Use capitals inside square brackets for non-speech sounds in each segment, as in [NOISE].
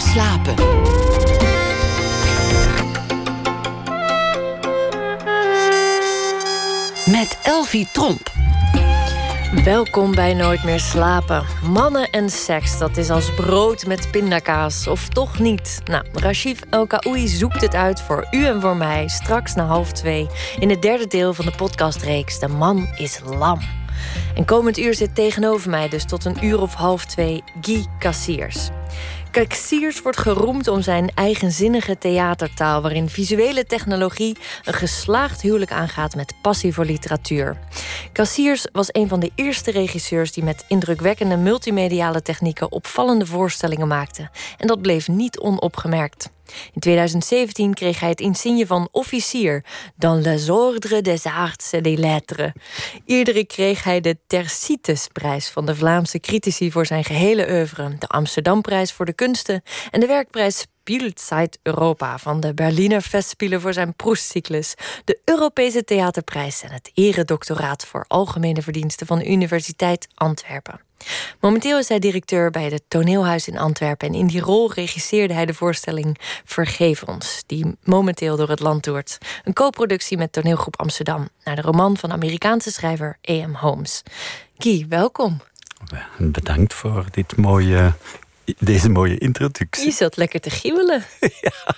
slapen. Met Elvie Tromp. Welkom bij Nooit meer slapen. Mannen en seks, dat is als brood met pindakaas. Of toch niet? Nou, Rashif El Kaoui zoekt het uit voor u en voor mij. Straks na half twee. In het derde deel van de podcastreeks De Man is Lam. En komend uur zit tegenover mij dus tot een uur of half twee Guy Cassiers. Kijk, wordt geroemd om zijn eigenzinnige theatertaal, waarin visuele technologie een geslaagd huwelijk aangaat met passie voor literatuur. Cassiers was een van de eerste regisseurs die met indrukwekkende multimediale technieken opvallende voorstellingen maakte. En dat bleef niet onopgemerkt. In 2017 kreeg hij het insigne van officier dans les ordres des arts et des lettres. Eerder kreeg hij de Tercites-prijs van de Vlaamse critici voor zijn gehele oeuvre, de Amsterdamprijs voor de kunsten en de werkprijs Spielzeit Europa van de Berliner Festspielen voor zijn Proestcyclus, de Europese Theaterprijs en het eredoctoraat voor algemene verdiensten van de Universiteit Antwerpen. Momenteel is hij directeur bij het Toneelhuis in Antwerpen en in die rol regisseerde hij de voorstelling Vergeef ons, die momenteel door het land toert. Een co-productie met Toneelgroep Amsterdam, naar de roman van Amerikaanse schrijver A.M. Holmes. Guy, welkom. Bedankt voor dit mooie deze mooie introductie. Je zat lekker te giebelen. [LAUGHS] ja,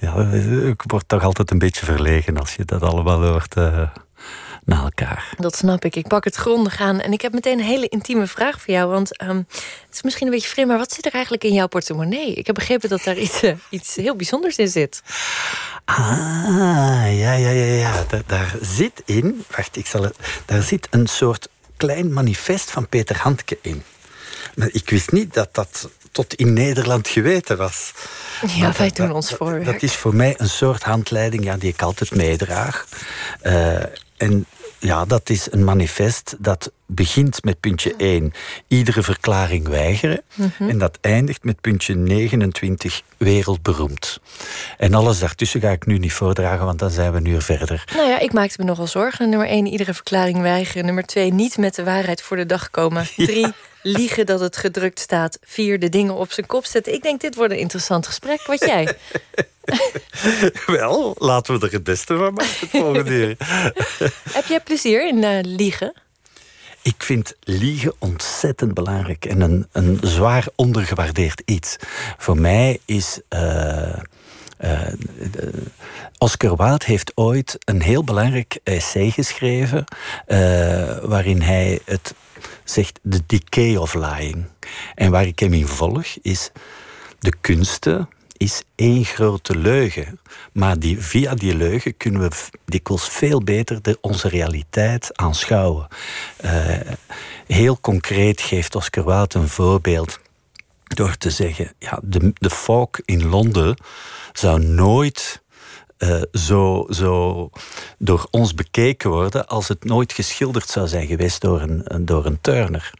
ja, ik word toch altijd een beetje verlegen als je dat allemaal hoort uh, na elkaar. Dat snap ik. Ik pak het grondig aan. En ik heb meteen een hele intieme vraag voor jou. Want um, het is misschien een beetje vreemd, maar wat zit er eigenlijk in jouw portemonnee? Ik heb begrepen dat daar iets, uh, iets heel bijzonders in zit. Ah, ja, ja, ja, ja. Daar, daar zit in, wacht, ik zal het, daar zit een soort klein manifest van Peter Handke in. Maar ik wist niet dat dat tot in Nederland geweten was. Ja, wij doen ons voorwerk. Dat, is voor mij een soort handleiding ja, die ik altijd meedraag. Uh, en ja, dat is een manifest dat begint met puntje 1, iedere verklaring weigeren. Mhm. En dat eindigt met puntje 29, wereldberoemd. En alles daartussen ga ik nu niet voordragen, want dan zijn we nu verder. Nou ja, ik maakte me nogal zorgen. Nummer 1, iedere verklaring weigeren. Nummer 2, niet met de waarheid voor de dag komen. [LAUGHS] 3, liegen dat het gedrukt staat. 4, de dingen op zijn kop zetten. Ik denk, dit wordt een interessant gesprek. Wat jij? [LAUGHS] Wel, laten we er het beste van maken het volgende [LAUGHS] Heb jij plezier in uh, liegen? Ik vind liegen ontzettend belangrijk en een, een zwaar ondergewaardeerd iets. Voor mij is. Uh, uh, Oscar Wilde heeft ooit een heel belangrijk essay geschreven. Uh, waarin hij het zegt: The Decay of Lying. En waar ik hem in volg is. De kunsten is één grote leugen. Maar die, via die leugen kunnen we dikwijls veel beter de, onze realiteit aanschouwen. Heel concreet geeft Oscar Wilde een voorbeeld door te zeggen: ja, de, de folk in Londen zou nooit uh, zo, zo door ons bekeken worden als het nooit geschilderd zou zijn geweest door een, door een Turner.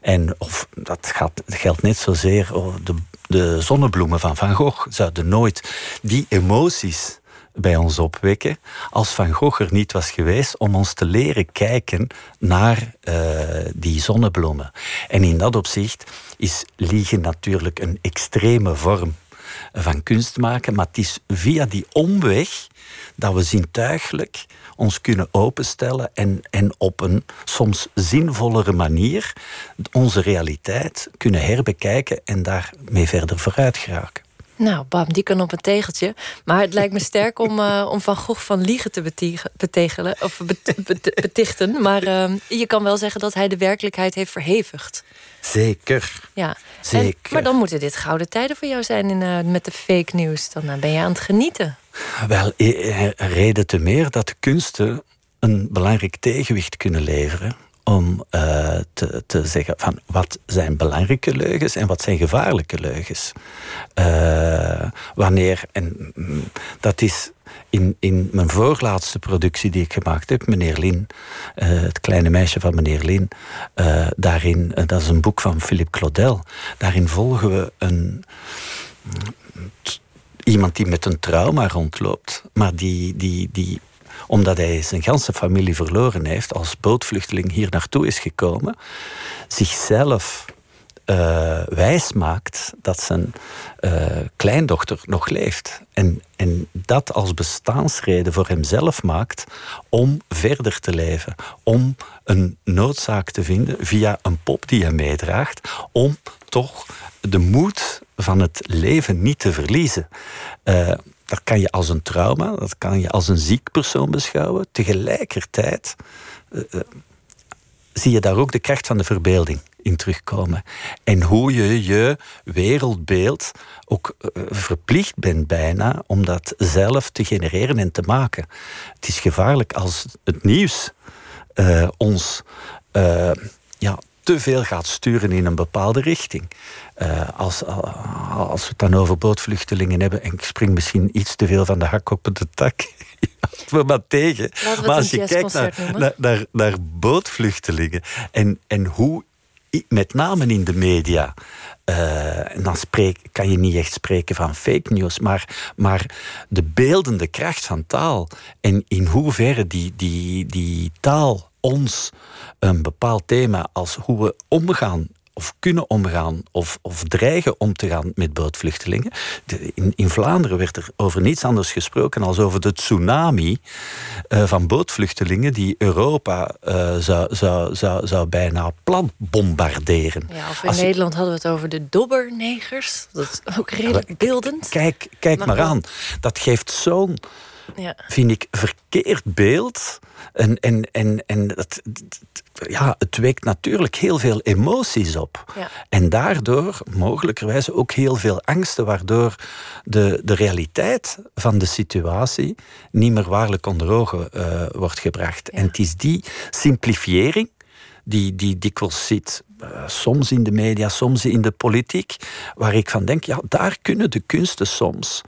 En of, dat, gaat, geldt net zozeer over de, de zonnebloemen van Van Gogh zouden nooit die emoties bij ons opwekken als Van Gogh er niet was geweest om ons te leren kijken naar uh, die zonnebloemen. En in dat opzicht is liegen natuurlijk een extreme vorm van kunst maken, maar het is via die omweg dat we zintuigelijk ons kunnen openstellen en, en op een soms zinvollere manier onze realiteit kunnen herbekijken en daarmee verder vooruit geraken. Nou, bam, die kan op een tegeltje. Maar het lijkt me sterk om, uh, [LAUGHS] om Van Gogh van liegen te betegelen, of betichten. Maar uh, je kan wel zeggen dat hij de werkelijkheid heeft verhevigd. Zeker. Ja. Zeker. maar dan moeten dit gouden tijden voor jou zijn in, uh, met de fake news. Dan ben je aan het genieten. Wel, reden te meer dat de kunsten een belangrijk tegenwicht kunnen leveren om uh, te, te zeggen van wat zijn belangrijke leugens en wat zijn gevaarlijke leugens. Uh, wanneer, en mm, dat is in, in mijn voorlaatste productie die ik gemaakt heb, meneer Lin, uh, het kleine meisje van meneer Lin, daarin, dat is een boek van Philippe Claudel, daarin volgen we een iemand die met een trauma rondloopt, maar die, die, die omdat hij zijn ganse familie verloren heeft, als bootvluchteling hier naartoe is gekomen, zichzelf uh, wijs maakt dat zijn uh, kleindochter nog leeft. En, en dat als bestaansreden voor hemzelf maakt om verder te leven. Om een noodzaak te vinden via een pop die hij meedraagt. Om toch de moed van het leven niet te verliezen. Uh, dat kan je als een trauma, dat kan je als een ziek persoon beschouwen. Tegelijkertijd zie je daar ook de kracht van de verbeelding in terugkomen. En hoe je je wereldbeeld ook eh, verplicht bent bijna om dat zelf te genereren en te maken. Het is gevaarlijk als het nieuws ons ja, te veel gaat sturen in een bepaalde richting. Uh, als, als we het dan over bootvluchtelingen hebben, en ik spring misschien iets te veel van de hak op de tak, [LAUGHS] we maar tegen. Maar als je kijkt naar, naar, naar, bootvluchtelingen en, en hoe, met name in de media, uh, en dan spreek, kan je niet echt spreken van fake news, maar, maar de beeldende kracht van taal en in hoeverre die, die, die taal ons een bepaald thema als hoe we omgaan of kunnen omgaan of, of dreigen om te gaan met bootvluchtelingen. in, in Vlaanderen werd er over niets anders gesproken als over de tsunami uh, van bootvluchtelingen die Europa uh, zou, zou, zou, zou bijna plat bombarderen. Ja, of in Nederland hadden we het over de dobbernegers. Dat is ook redelijk beeldend. Kijk, kijk maar, maar aan. Dat geeft zo'n ja. vind ik, verkeerd beeld. En, en, en, en dat, ja, het wekt natuurlijk heel veel emoties op. Ja. En daardoor mogelijkerwijs ook heel veel angsten, waardoor de, de realiteit van de situatie niet meer waarlijk onder ogen uh, wordt gebracht. En het is die simplifiëring die, die dikwijls zit, uh, soms in de media, soms in de politiek, waar ik van denk, ja, daar kunnen de kunsten soms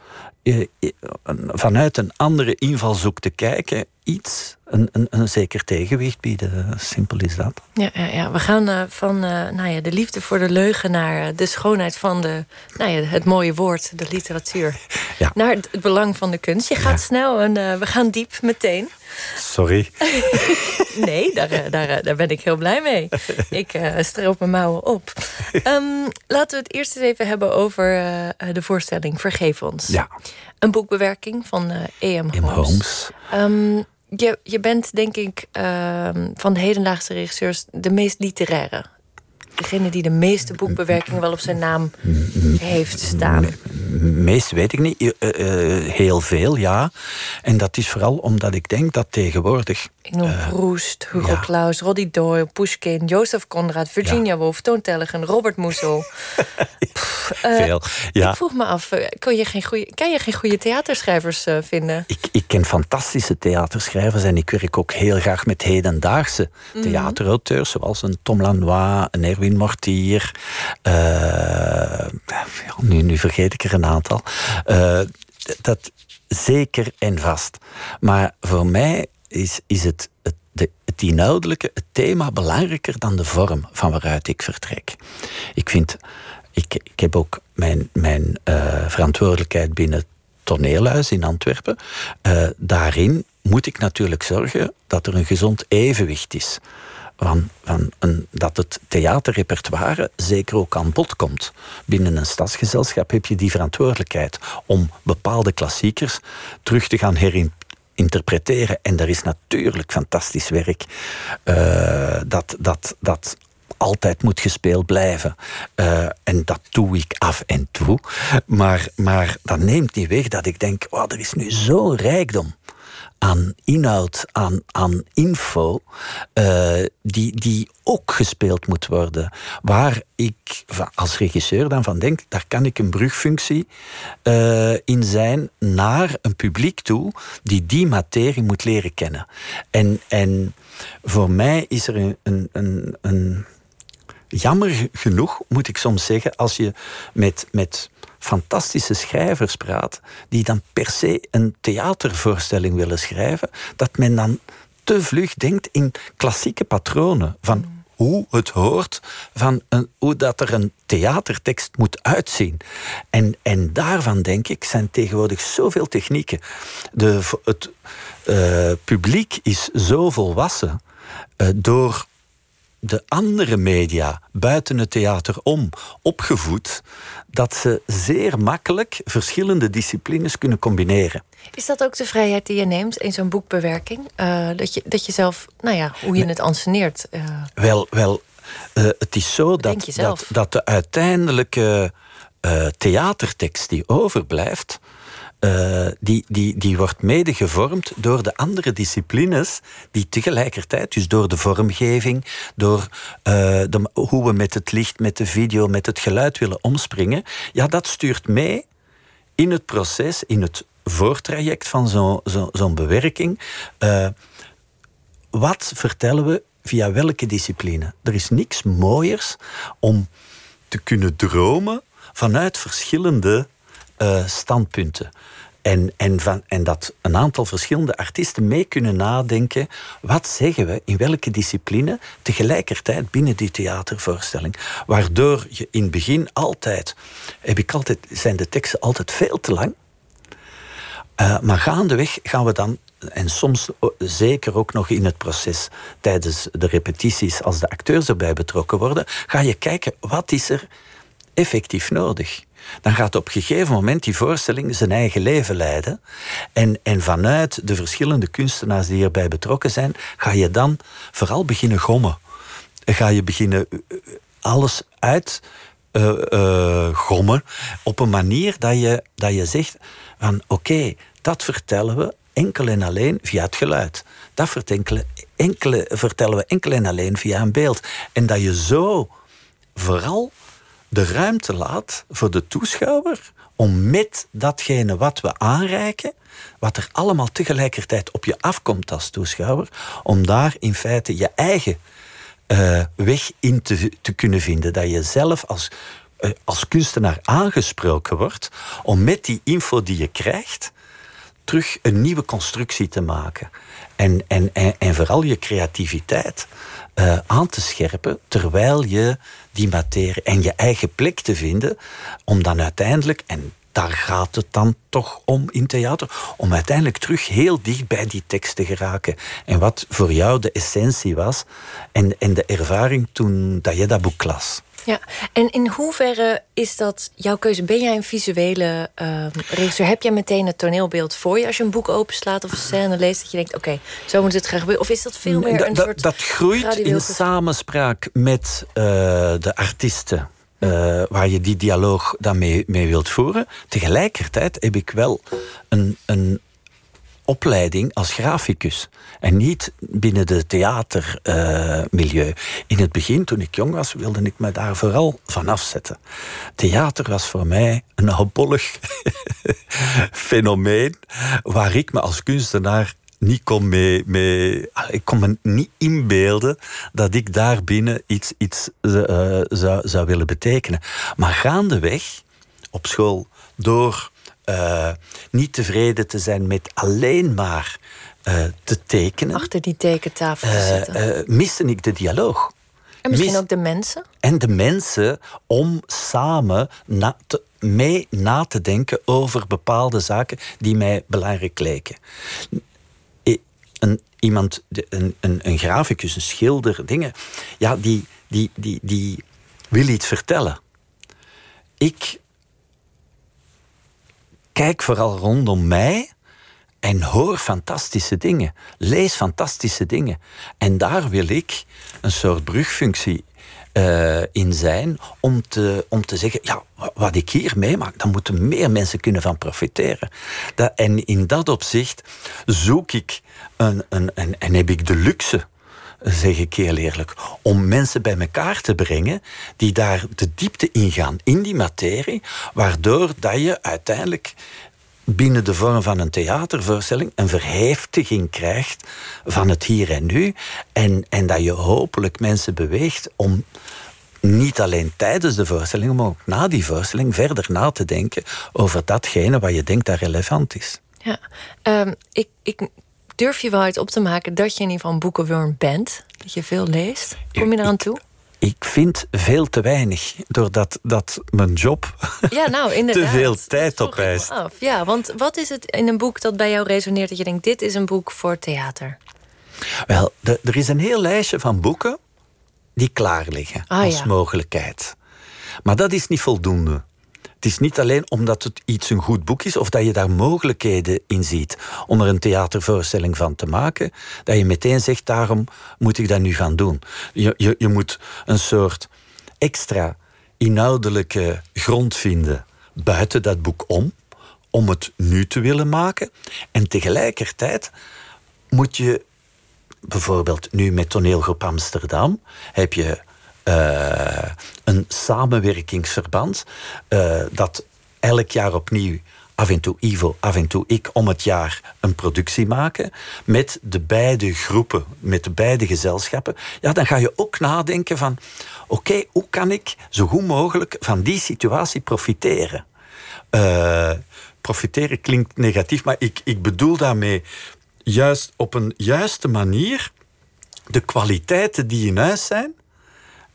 vanuit een andere invalshoek te kijken, iets, een, een, een zeker tegenwicht bieden. Simpel is dat. Ja, ja, ja. we gaan uh, van uh, nou ja, de liefde voor de leugen naar de schoonheid van de, nou ja, het mooie woord, de literatuur. Ja. Naar het, het belang van de kunst. Je gaat ja. snel en we gaan diep meteen. Sorry. [LAUGHS] nee, daar, daar, daar ben ik heel blij mee. Ik stroop mijn mouwen op. Um, laten we het eerst eens even hebben over de voorstelling Vergeef ons. Ja. Een boekbewerking van E.M. Holmes. Holmes. Um, je, je bent denk ik um, van de hedendaagse regisseurs de meest literaire degene die de meeste boekbewerkingen wel op zijn naam heeft staan? Meest weet ik niet. Uh, uh, heel veel, ja. En dat is vooral omdat ik denk dat tegenwoordig. Ik noem uh, Proust, Hugo ja. Claus, Roddy Doyle, Pushkin, Joseph Conrad, Virginia ja. Woolf, Toon Tellegen, Robert Musil. [LAUGHS] veel, ja. Ik vroeg me af, kan je geen goede, kan je geen goede theaterschrijvers vinden? Ik, ik ken fantastische theaterschrijvers en ik werk ook heel graag met hedendaagse mm. theaterauteurs, zoals een Tom Lanois, een Erwin Mortier. Uh, nu, nu vergeet ik er een aantal. Uh, dat zeker en vast. Maar voor mij is, is het, het, de, het inhoudelijke, het thema belangrijker dan de vorm van waaruit ik vertrek. Ik vind, ik, ik heb ook mijn, mijn uh, verantwoordelijkheid binnen toneelhuis in Antwerpen. Daarin moet ik natuurlijk zorgen dat er een gezond evenwicht is van, dat het theaterrepertoire zeker ook aan bod komt. Binnen een stadsgezelschap heb je die verantwoordelijkheid om bepaalde klassiekers terug te gaan herinterpreteren. En er is natuurlijk fantastisch werk uh, dat, dat, dat altijd moet gespeeld blijven. Uh, en dat doe ik af en toe. Maar, maar dat neemt niet weg dat ik denk, oh, er is nu zo'n rijkdom aan inhoud, aan, aan info, uh, die, die ook gespeeld moet worden. Waar ik als regisseur dan van denk, daar kan ik een brugfunctie uh, in zijn naar een publiek toe die die materie moet leren kennen. En, en voor mij is er een, een, een, een jammer genoeg, moet ik soms zeggen, als je met, met fantastische schrijvers praat, die dan per se een theatervoorstelling willen schrijven, dat men dan te vlug denkt in klassieke patronen van hoe het hoort, van hoe dat er een theatertekst moet uitzien. En, en daarvan denk ik zijn tegenwoordig zoveel technieken. De, het uh, publiek is zo volwassen uh, door de andere media buiten het theater om opgevoed dat ze zeer makkelijk verschillende disciplines kunnen combineren. Is dat ook de vrijheid die je neemt in zo'n boekbewerking? Uh, dat, je, dat je zelf, nou ja, hoe je het anseneert. Uh... Wel, wel uh, het is zo dat, dat, dat, de uiteindelijke theatertekst die overblijft, uh, die, die, die wordt mede gevormd door de andere disciplines, die tegelijkertijd, dus door de vormgeving, door uh, de, hoe we met het licht, met de video, met het geluid willen omspringen, ja, dat stuurt mee in het proces, in het voortraject van zo'n zo, zo'n bewerking. Uh, wat vertellen we via welke discipline? Er is niks mooiers om te kunnen dromen vanuit verschillende uh, standpunten. En, en, van, en dat een aantal verschillende artiesten mee kunnen nadenken. Wat zeggen we in welke discipline tegelijkertijd binnen die theatervoorstelling? Waardoor je in het begin altijd, heb ik altijd, zijn de teksten altijd veel te lang. Uh, maar gaandeweg gaan we dan, en soms zeker ook nog in het proces tijdens de repetities, als de acteurs erbij betrokken worden, ga je kijken wat is er effectief nodig dan gaat op een gegeven moment die voorstelling zijn eigen leven leiden. En, en vanuit de verschillende kunstenaars die erbij betrokken zijn, ga je dan vooral beginnen gommen. Ga je beginnen eh, alles uit uh, gommen op een manier dat je, dat je zegt van oké, dat vertellen we enkel en alleen via het geluid. Dat vertellen, enkele, vertellen we enkel en alleen via een beeld. En dat je zo vooral de ruimte laat voor de toeschouwer om met datgene wat we aanreiken, wat er allemaal tegelijkertijd op je afkomt als toeschouwer, om daar in feite je eigen uh, weg in te, kunnen vinden. Dat je zelf als, uh, als kunstenaar aangesproken wordt om met die info die je krijgt, terug een nieuwe constructie te maken. En, en, en, en vooral je creativiteit uh, aan te scherpen terwijl je die materie en je eigen plek te vinden, om dan uiteindelijk, en daar gaat het dan toch om in theater, om uiteindelijk terug heel dicht bij die tekst te geraken. En wat voor jou de essentie was en, en de ervaring toen dat je dat boek las. Ja, en in hoeverre is dat jouw keuze? Ben jij een visuele uh, regisseur? Heb jij meteen het toneelbeeld voor je als je een boek openslaat of een scène leest? Dat je denkt, oké, zo moet het graag gebeuren. Of is dat veel meer een soort... Dat groeit in samenspraak met uh, de artiesten. Uh, waar je die dialoog dan mee, mee wilt voeren. Tegelijkertijd heb ik wel een, een opleiding als graficus. En niet binnen de theatermilieu. In het begin, toen ik jong was, wilde ik me daar vooral van afzetten. Theater was voor mij een hobollig [LAUGHS] fenomeen. Waar ik me als kunstenaar niet kon mee, mee, ik kon me niet inbeelden dat ik daar binnen iets, iets uh, zou, zou willen betekenen. Maar gaandeweg op school, door uh, niet tevreden te zijn met alleen maar uh, te tekenen. Achter die tekentafel te uh, zitten. miste ik de dialoog. En misschien Mis ook de mensen? En de mensen om samen na te, mee na te denken over bepaalde zaken die mij belangrijk leken. Een, iemand, een, een, een graficus, een schilder, dingen, ja, die, die, die, die wil iets vertellen. Ik kijk vooral rondom mij en hoor fantastische dingen. Lees fantastische dingen. En daar wil ik een soort brugfunctie uh, in zijn om te, om te zeggen, ja, wat ik hier meemaak, daar moeten meer mensen kunnen van profiteren. Dat, en in dat opzicht zoek ik een, een, een, en heb ik de luxe zeg ik heel eerlijk, om mensen bij elkaar te brengen die daar de diepte ingaan in die materie, waardoor dat je uiteindelijk binnen de vorm van een theatervoorstelling een verheftiging krijgt van het hier en nu en, en dat je hopelijk mensen beweegt om niet alleen tijdens de voorstelling, maar ook na die voorstelling verder na te denken over datgene wat je denkt dat relevant is. Ja, um, ik, ik durf je wel uit op te maken dat je in ieder geval een boekenworm bent? Dat je veel leest? Kom je eraan toe? Ik vind veel te weinig, doordat dat mijn job ja, nou, [LAUGHS] te veel tijd opeist. Ja, want wat is het in een boek dat bij jou resoneert dat je denkt: dit is een boek voor theater? Wel, er is een heel lijstje van boeken die klaar liggen Ah, als ja. mogelijkheid. Maar dat is niet voldoende. Het is niet alleen omdat het iets een goed boek is of dat je daar mogelijkheden in ziet om er een theatervoorstelling van te maken, dat je meteen zegt daarom moet ik dat nu gaan doen. Je, je, je moet een soort extra inhoudelijke grond vinden buiten dat boek om, om het nu te willen maken. En tegelijkertijd moet je bijvoorbeeld nu met toneelgroep Amsterdam heb je een samenwerkingsverband eh, dat elk jaar opnieuw af en toe Ivo, af en toe ik om het jaar een productie maken met de beide groepen, met de beide gezelschappen. Ja, dan ga je ook nadenken van oké, hoe kan ik zo goed mogelijk van die situatie profiteren? Eh, profiteren klinkt negatief, maar ik, ik bedoel daarmee juist op een juiste manier de kwaliteiten die in huis zijn,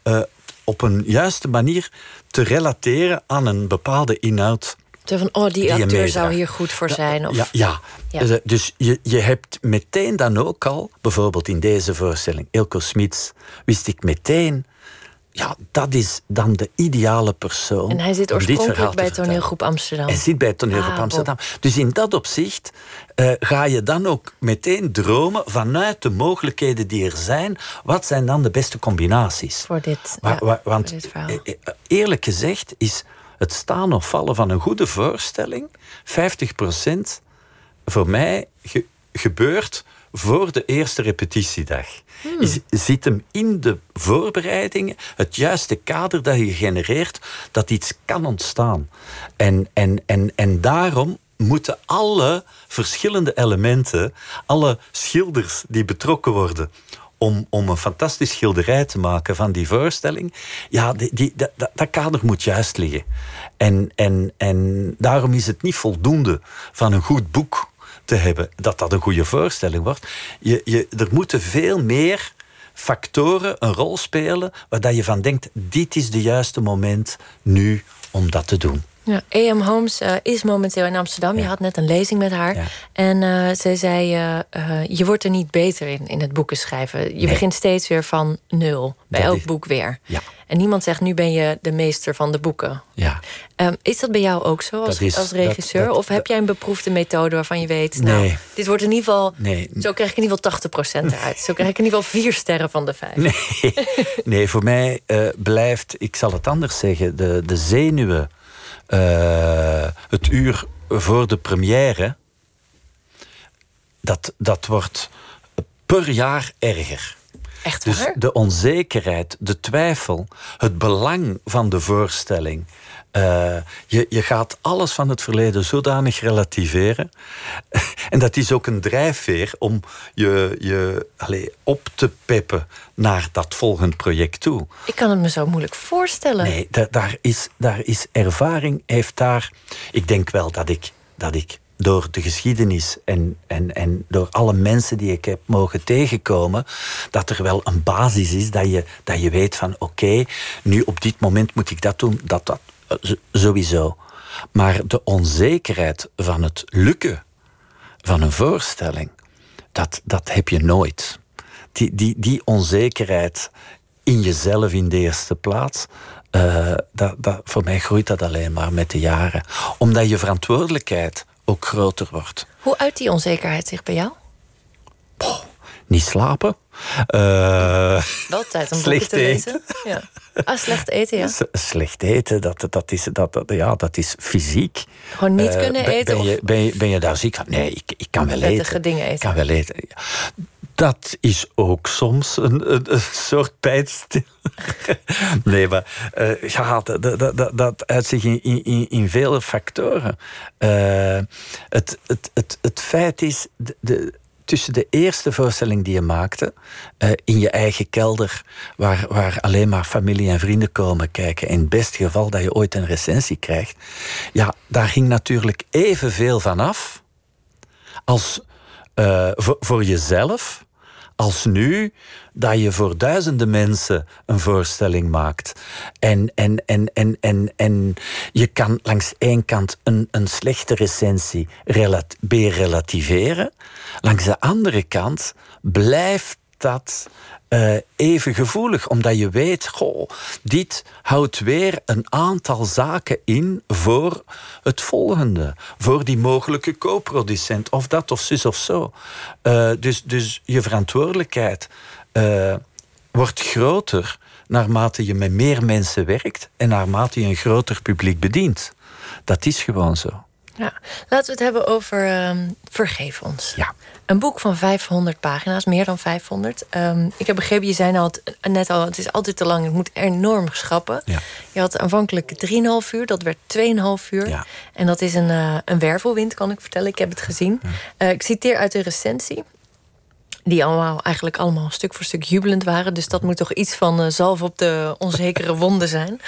eh, op een juiste manier te relateren aan een bepaalde inhoud. Zo van, oh, die je acteur zou hier goed voor zijn. Of... Ja, ja. Ja. Eh, dus je, je hebt meteen dan ook al, bijvoorbeeld in deze voorstelling, Ilko Smits, wist ik meteen, ja, dat is dan de ideale persoon. En hij zit oorspronkelijk bij toneelgroep Amsterdam. Hij zit bij toneelgroep Ah, Amsterdam. Dus in dat opzicht eh, ga je dan ook meteen dromen vanuit de mogelijkheden die er zijn. Wat zijn dan de beste combinaties? Voor dit, Wa- ja, wa- want voor dit verhaal. eh, eh, eerlijk gezegd is het staan of vallen van een goede voorstelling 50% voor mij ge- gebeurt voor de eerste repetitiedag. Hmm. Is, zit hem in de voorbereidingen, het juiste kader dat je genereert, dat iets kan ontstaan. En, en, en, en daarom moeten alle verschillende elementen, alle schilders die betrokken worden om, om een fantastisch schilderij te maken van die voorstelling, ja, die, die, dat, dat, dat kader moet juist liggen. En, en, en daarom is het niet voldoende van een goed boek te hebben dat dat een goede voorstelling wordt. Je, je, er moeten veel meer factoren een rol spelen waar je van denkt, dit is de juiste moment nu om dat te doen. Ja, E.M. Holmes eh, is momenteel in Amsterdam. Je had net een lezing met haar. Ja. En eh, zij zei, eh, je wordt er niet beter in, in het boeken schrijven. Je Nee. begint steeds weer van nul. Bij Dat elk is- boek weer. Ja. En niemand zegt, nu ben je de meester van de boeken. Ja. Ehm, is dat bij jou ook zo als, is- als regisseur? dat- dat- of heb jij een beproefde methode waarvan je weet... nou, dit wordt in ieder geval... Nee. Zo krijg ik in ieder geval 80% eruit. Zo krijg ik in ieder geval vier sterren van de vijf. Nee, nee voor mij blijft, ik zal het anders zeggen, de, de zenuwen, het uur voor de première, dat, dat wordt per jaar erger. Echt Dus waar? de onzekerheid, de twijfel, het belang van de voorstelling. Eh, je, je gaat alles van het verleden zodanig relativeren. [LAUGHS] en dat is ook een drijfveer om je, je allez, op te peppen naar dat volgend project toe. Ik kan het me zo moeilijk voorstellen. Nee, da- daar, is, daar is ervaring, heeft daar. Ik denk wel dat ik, dat ik door de geschiedenis en, en, en door alle mensen die ik heb mogen tegenkomen, dat er wel een basis is dat je, dat je weet van oké, nu op dit moment moet ik dat doen, dat, dat sowieso. Maar de onzekerheid van het lukken van een voorstelling, dat, dat heb je nooit. Die, die, die onzekerheid in jezelf in de eerste plaats, eh, dat, dat, voor mij groeit dat alleen maar met de jaren. Omdat je verantwoordelijkheid ook groter wordt. Hoe uit die onzekerheid zich bij jou? Niet slapen. eh, Wel tijd om [LAUGHS] boeken Slecht te lezen. Ja. Ah, slecht eten, ja. s- slecht eten, dat, dat, is, dat, dat, ja, dat is fysiek. Gewoon niet Eh, kunnen eten Ben je, ben, je, ben je daar ziek van? Nee, ik, ik kan wel eten. dingen Ik eten. kan wel eten. Dat is ook soms een, een, een soort pijnstiller. [LAUGHS] nee, maar eh, ja, dat, dat, dat, dat uit zich in, in, in vele factoren. Eh, het, het, het, het feit is, de, de, tussen de eerste voorstelling die je maakte, eh, in je eigen kelder, waar, waar alleen maar familie en vrienden komen kijken, in het beste geval dat je ooit een recensie krijgt, ja, daar ging natuurlijk evenveel van af als eh, voor, voor jezelf, als nu dat je voor duizenden mensen een voorstelling maakt. En, en, en, en, en, en je kan langs één kant een, een slechte recensie relat, relativeren. Langs de andere kant blijft dat uh, even gevoelig, omdat je weet, goh, dit houdt weer een aantal zaken in voor het volgende, voor die mogelijke co-producent, of dat of zus of zo. Uh, dus, dus je verantwoordelijkheid uh, wordt groter naarmate je met meer mensen werkt en naarmate je een groter publiek bedient. Dat is gewoon zo. Ja. Laten we het hebben over um, Vergeef ons. Ja. Een boek van 500 pagina's, meer dan 500. Um, ehm, ik heb begrepen, je zei al, net al, het is altijd te lang, het moet enorm schrappen. Ja. Je had aanvankelijk 3,5 uur, dat werd 2,5 uur. Ja. En dat is een, uh, een wervelwind, kan ik vertellen. Ik heb het gezien. Uh, ik citeer uit de recensie die allemaal eigenlijk allemaal stuk voor stuk jubelend waren. Dus dat moet toch iets van uh, zalf op de onzekere wonden zijn.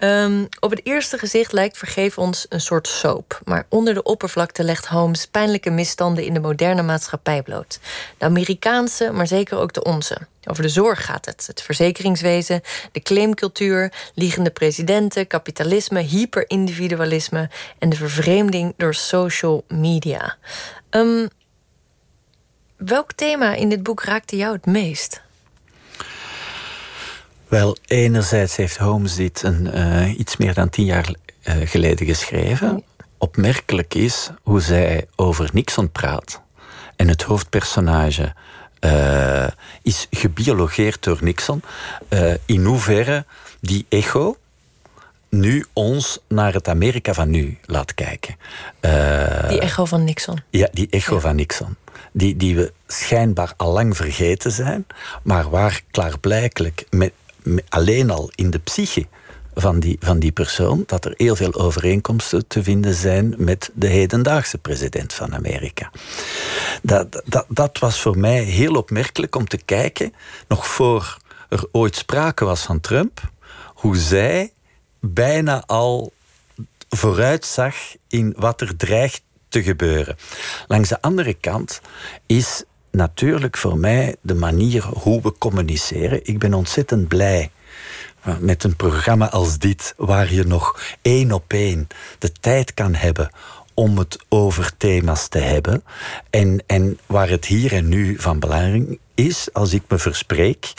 Um, op het eerste gezicht lijkt Vergeef ons een soort soap. Maar onder de oppervlakte legt Holmes pijnlijke misstanden in de moderne maatschappij bloot. De Amerikaanse, maar zeker ook de onze. Over de zorg gaat het. Het verzekeringswezen, de claimcultuur, liegende presidenten, kapitalisme, hyperindividualisme en de vervreemding door social media. Um, Welk thema in dit boek raakte jou het meest? Wel, enerzijds heeft Holmes dit een, uh, iets meer dan tien jaar uh, geleden geschreven. Opmerkelijk is hoe zij over Nixon praat. En het hoofdpersonage uh, is gebiologeerd door Nixon. in hoeverre die echo nu ons naar het Amerika van nu laat kijken. die echo van Nixon. Ja, die echo ja. van Nixon die, die we schijnbaar al lang vergeten zijn, maar waar klaarblijkelijk met, alleen al in de psyche van die, van die persoon, dat er heel veel overeenkomsten te vinden zijn met de hedendaagse president van Amerika. Dat, dat, dat was voor mij heel opmerkelijk om te kijken, nog voor er ooit sprake was van Trump, hoe zij bijna al vooruitzag in wat er dreigt te gebeuren. Langs de andere kant is natuurlijk voor mij de manier hoe we communiceren. Ik ben ontzettend blij met een programma als dit, waar je nog één op één de tijd kan hebben om het over thema's te hebben. En, en waar het hier en nu van belang is, als ik me verspreek,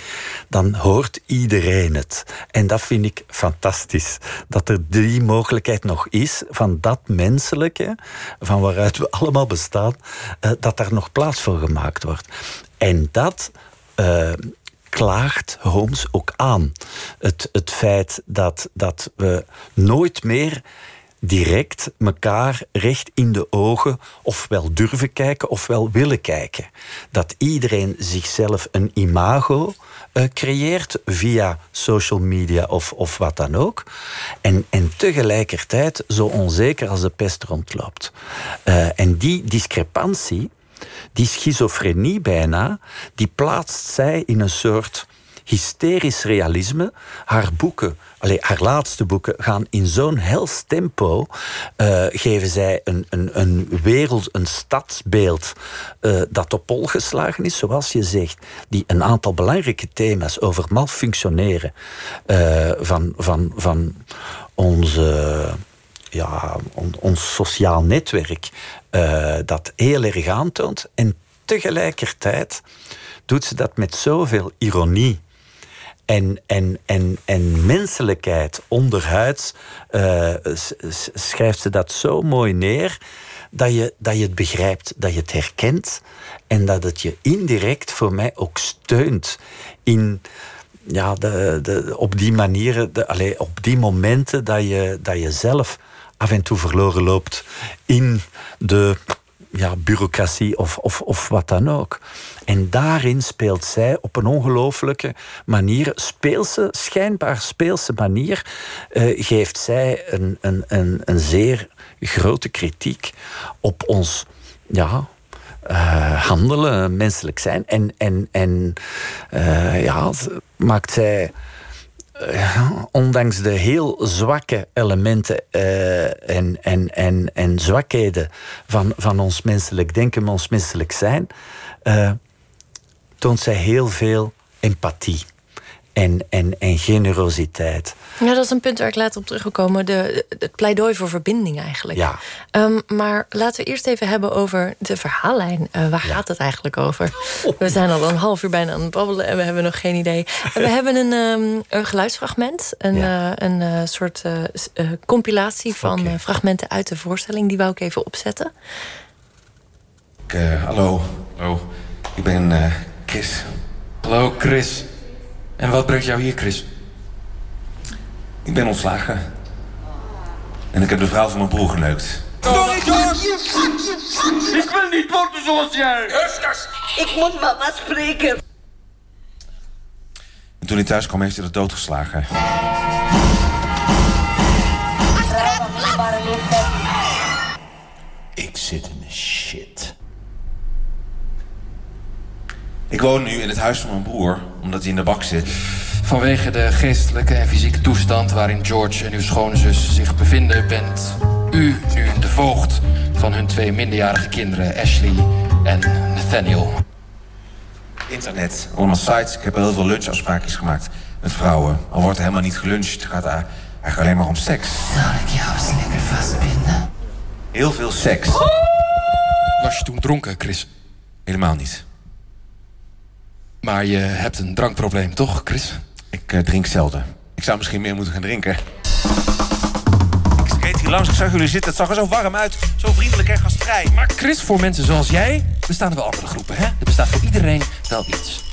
dan hoort iedereen het. En dat vind ik fantastisch. Dat er die mogelijkheid nog is van dat menselijke, van waaruit we allemaal bestaan, uh, dat daar nog plaats voor gemaakt wordt. En dat. Uh, klaagt Holmes ook aan. Het, het feit dat, dat we nooit meer direct elkaar recht in de ogen ofwel durven kijken ofwel willen kijken. Dat iedereen zichzelf een imago uh, creëert via social media of, of wat dan ook. En, en tegelijkertijd zo onzeker als de pest rondloopt. Uh, en die discrepantie, die schizofrenie bijna, die plaatst zij in een soort hysterisch realisme. Haar boeken, allee, haar laatste boeken, gaan in zo'n hels tempo. Uh, geven zij een, een, een wereld, een stadsbeeld uh, dat op pol geslagen is, zoals je zegt. Die een aantal belangrijke thema's over malfunctioneren uh, van, van, van onze ja, on, ons sociaal netwerk dat heel erg aantoont. En tegelijkertijd doet ze dat met zoveel ironie en, en, en, en menselijkheid onderhuids uh, schrijft ze dat zo mooi neer dat je, dat je het begrijpt, dat je het herkent en dat het je indirect voor mij ook steunt in ja, de, de, op die manieren, de, allez, op die momenten dat je, dat je zelf af en toe verloren loopt in de ja, bureaucratie of, of, of wat dan ook. En daarin speelt zij op een ongelooflijke manier, speelse, schijnbaar speelse manier, uh, geeft zij een, een, een, een zeer grote kritiek op ons ja, uh, handelen, menselijk zijn. En, en, en uh, ja, maakt zij uh, ondanks de heel zwakke elementen uh, en, en, en, en zwakheden van, van ons menselijk denken, ons menselijk zijn, uh, toont zij heel veel empathie. En, en, en generositeit. Ja, dat is een punt waar ik later op terug wil komen. De, het pleidooi voor verbinding eigenlijk. Ja. Um, maar laten we eerst even hebben over de verhaallijn. Uh, waar gaat het eigenlijk over? We zijn al een half uur bijna aan het babbelen en we hebben nog geen idee. We hebben een, um, een geluidsfragment. Een, ja. uh, een uh, soort compilatie van okay. fragmenten uit de voorstelling. Die wou ik even opzetten. Ik, hallo. Hallo. Ik ben Chris. Hallo Chris. En wat brengt jou hier, Chris? Ik ben ontslagen. En ik heb de vrouw van mijn broer geneukt. Sorry, George! Ik wil niet worden zoals jij! Justus, ik moet mama spreken. En toen hij thuis kwam, heeft hij de dood geslagen. Ik zit in de shit. Ik woon nu in het huis van mijn broer, omdat hij in de bak zit. Vanwege de geestelijke en fysieke toestand waarin George en uw schoonzus zich bevinden, bent u nu de voogd van hun twee minderjarige kinderen, Ashley en Nathaniel. Internet, allemaal sites. Ik heb heel veel lunchafspraakjes gemaakt met vrouwen. Al wordt er helemaal niet geluncht. Het gaat eigenlijk alleen maar om seks. Zal ik jou eens lekker vastbinden? Heel veel seks. Was je toen dronken, Chris? Helemaal niet. Maar je hebt een drankprobleem, toch, Chris? Ik uh, drink zelden. Ik zou misschien meer moeten gaan drinken. Ik reed hier langs, ik zag jullie zitten. Het zag er zo warm uit. Zo vriendelijk en gastvrij. Maar Chris, voor mensen zoals jij bestaan er wel andere groepen, hè? Er bestaat voor iedereen wel iets.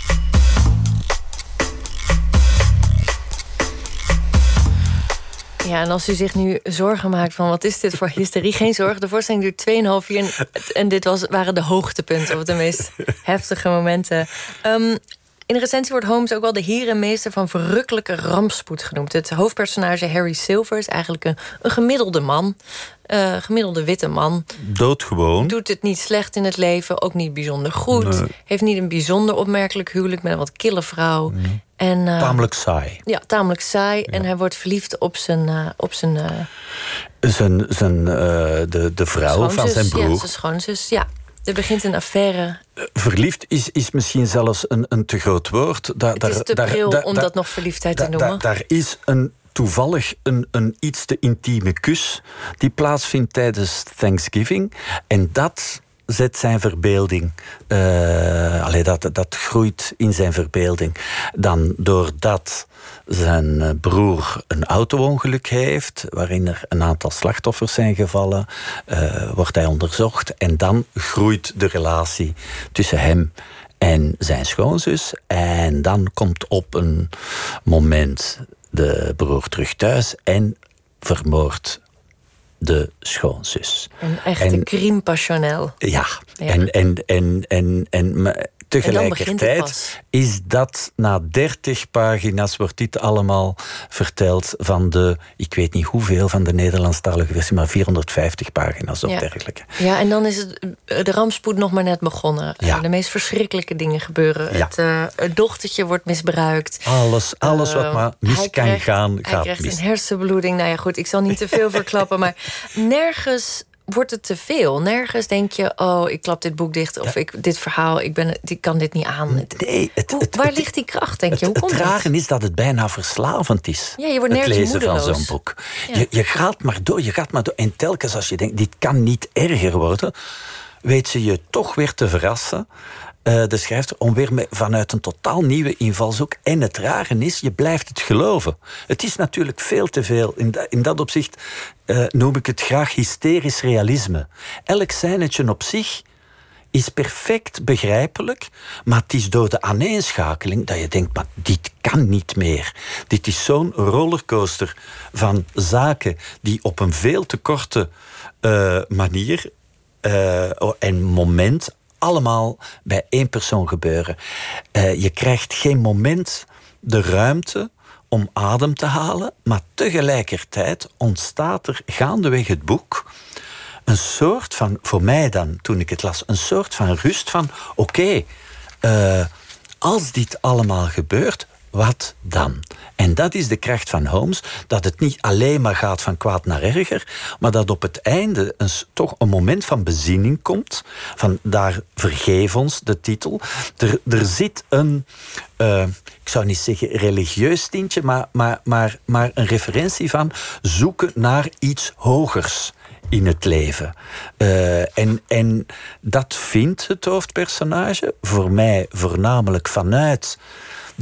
Ja, en als u zich nu zorgen maakt van wat is dit voor hysterie, geen zorgen. De voorstelling duurt 2,5 uur en dit was, waren de hoogtepunten of de meest heftige momenten. Um, in de recensie wordt Holmes ook wel de herenmeester van verrukkelijke rampspoed genoemd. Het hoofdpersonage Harry Silver is eigenlijk een, een gemiddelde man. Uh, gemiddelde witte man. Doodgewoon. Doet het niet slecht in het leven, ook niet bijzonder goed. Nee. Heeft niet een bijzonder opmerkelijk huwelijk met een wat kille vrouw. Nee. En, uh, tamelijk saai. Ja, tamelijk saai. Ja. En hij wordt verliefd op zijn. Uh, op zijn, zijn, zijn de, de vrouw schoonzus, van zijn broer. Ja, zijn schoonzus, ja. Er begint een affaire. Verliefd is, is misschien zelfs een, een te groot woord. Da, het daar, is te daar, daar, om daar, dat nog verliefdheid daar, te noemen. Daar is een, toevallig een, een iets te intieme kus die plaatsvindt tijdens Thanksgiving. En dat zet zijn verbeelding. Uh, dat, dat groeit in zijn verbeelding. Dan doordat zijn broer een auto-ongeluk heeft, waarin er een aantal slachtoffers zijn gevallen, uh, wordt hij onderzocht. En dan groeit de relatie tussen hem en zijn schoonzus. En dan komt op een moment de broer terug thuis en vermoordt de schoonzus. Een echte crime passionnel. Ja, en, en, en, en, en, maar tegelijkertijd is dat na 30 pagina's wordt dit allemaal verteld van de, ik weet niet hoeveel van de Nederlandstalige versie, maar 450 pagina's of ja. dergelijke. Ja, en dan is het, de rampspoed nog maar net begonnen. Ja. De meest verschrikkelijke dingen gebeuren. Ja. Het, uh, het, dochtertje wordt misbruikt. Alles, alles wat maar mis hij kan gaan, hij gaat krijgt mis. een hersenbloeding. Nou ja, goed, ik zal niet te veel [LAUGHS] verklappen, maar nergens wordt het te veel. Nergens denk je, oh, ik klap dit boek dicht of ik, dit verhaal, ik, ben, ik kan dit niet aan. Nee, het, Hoe, het, waar het, ligt die kracht, denk je? Het, Hoe komt het rare is dat het bijna verslavend is. Ja, je wordt het nergens lezen van zo'n boek. Ja. Je, je gaat maar door, je gaat maar door. En telkens als je denkt, dit kan niet erger worden, weet ze je toch weer te verrassen. Uh, de schrijfster om weer vanuit een totaal nieuwe invalshoek. En het rare is, je blijft het geloven. Het is natuurlijk veel te veel. In, in dat opzicht uh, noem ik het graag hysterisch realisme. Elk zijnetje op zich is perfect begrijpelijk, maar het is door de aaneenschakeling dat je denkt, maar dit kan niet meer. Dit is zo'n rollercoaster van zaken die op een veel te korte uh, manier en moment allemaal bij één persoon gebeuren. Uh, je krijgt geen moment de ruimte om adem te halen, maar tegelijkertijd ontstaat er gaandeweg het boek een soort van, voor mij dan, toen ik het las, een soort van rust van: oké, uh, als dit allemaal gebeurt, wat dan? En dat is de kracht van Holmes, dat het niet alleen maar gaat van kwaad naar erger, maar dat op het einde toch een moment van bezinning komt. Van daar vergeef ons de titel. Er, er zit een, uh, ik zou niet zeggen religieus tintje, maar, maar, maar, maar een referentie van zoeken naar iets hogers in het leven. Uh, en, en dat vindt het hoofdpersonage voor mij voornamelijk vanuit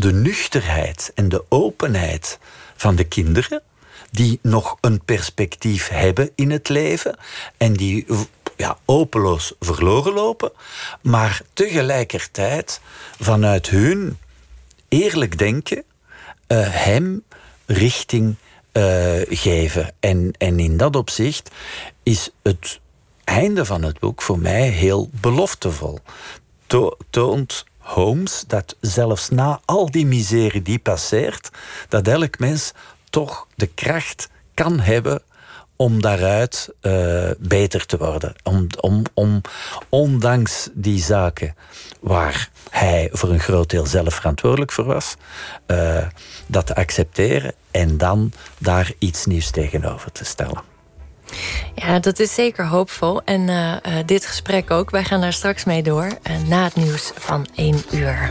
de nuchterheid en de openheid van de kinderen, die nog een perspectief hebben in het leven en die ja, openloos verloren lopen, maar tegelijkertijd vanuit hun eerlijk denken uh, hem richting uh, geven. En, en in dat opzicht is het einde van het boek voor mij heel beloftevol. To toont Holmes dat zelfs na al die miserie die passeert, dat elk mens toch de kracht kan hebben om daaruit uh, beter te worden. Om, om, om, ondanks die zaken waar hij voor een groot deel zelf verantwoordelijk voor was, uh, dat te accepteren en dan daar iets nieuws tegenover te stellen. Ja, dat is zeker hoopvol. En uh, dit gesprek ook. Wij gaan daar straks mee door na het nieuws van 1 uur.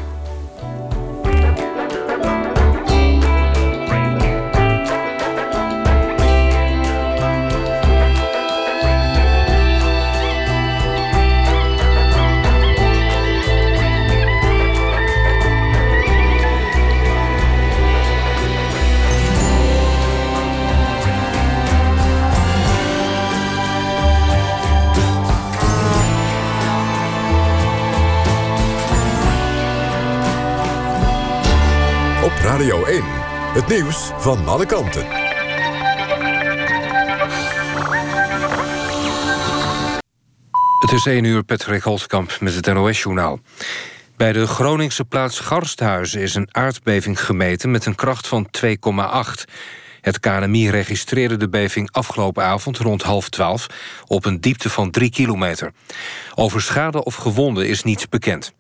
Radio 1. Het nieuws van alle kanten. Het is 1 uur, Patrick Holtkamp met het NOS-journaal. Bij de Groningse plaats Garsthuizen is een aardbeving gemeten... met een kracht van 2,8. Het KNMI registreerde de beving afgelopen avond rond half twaalf... op een diepte van 3 kilometer. Over schade of gewonden is niets bekend.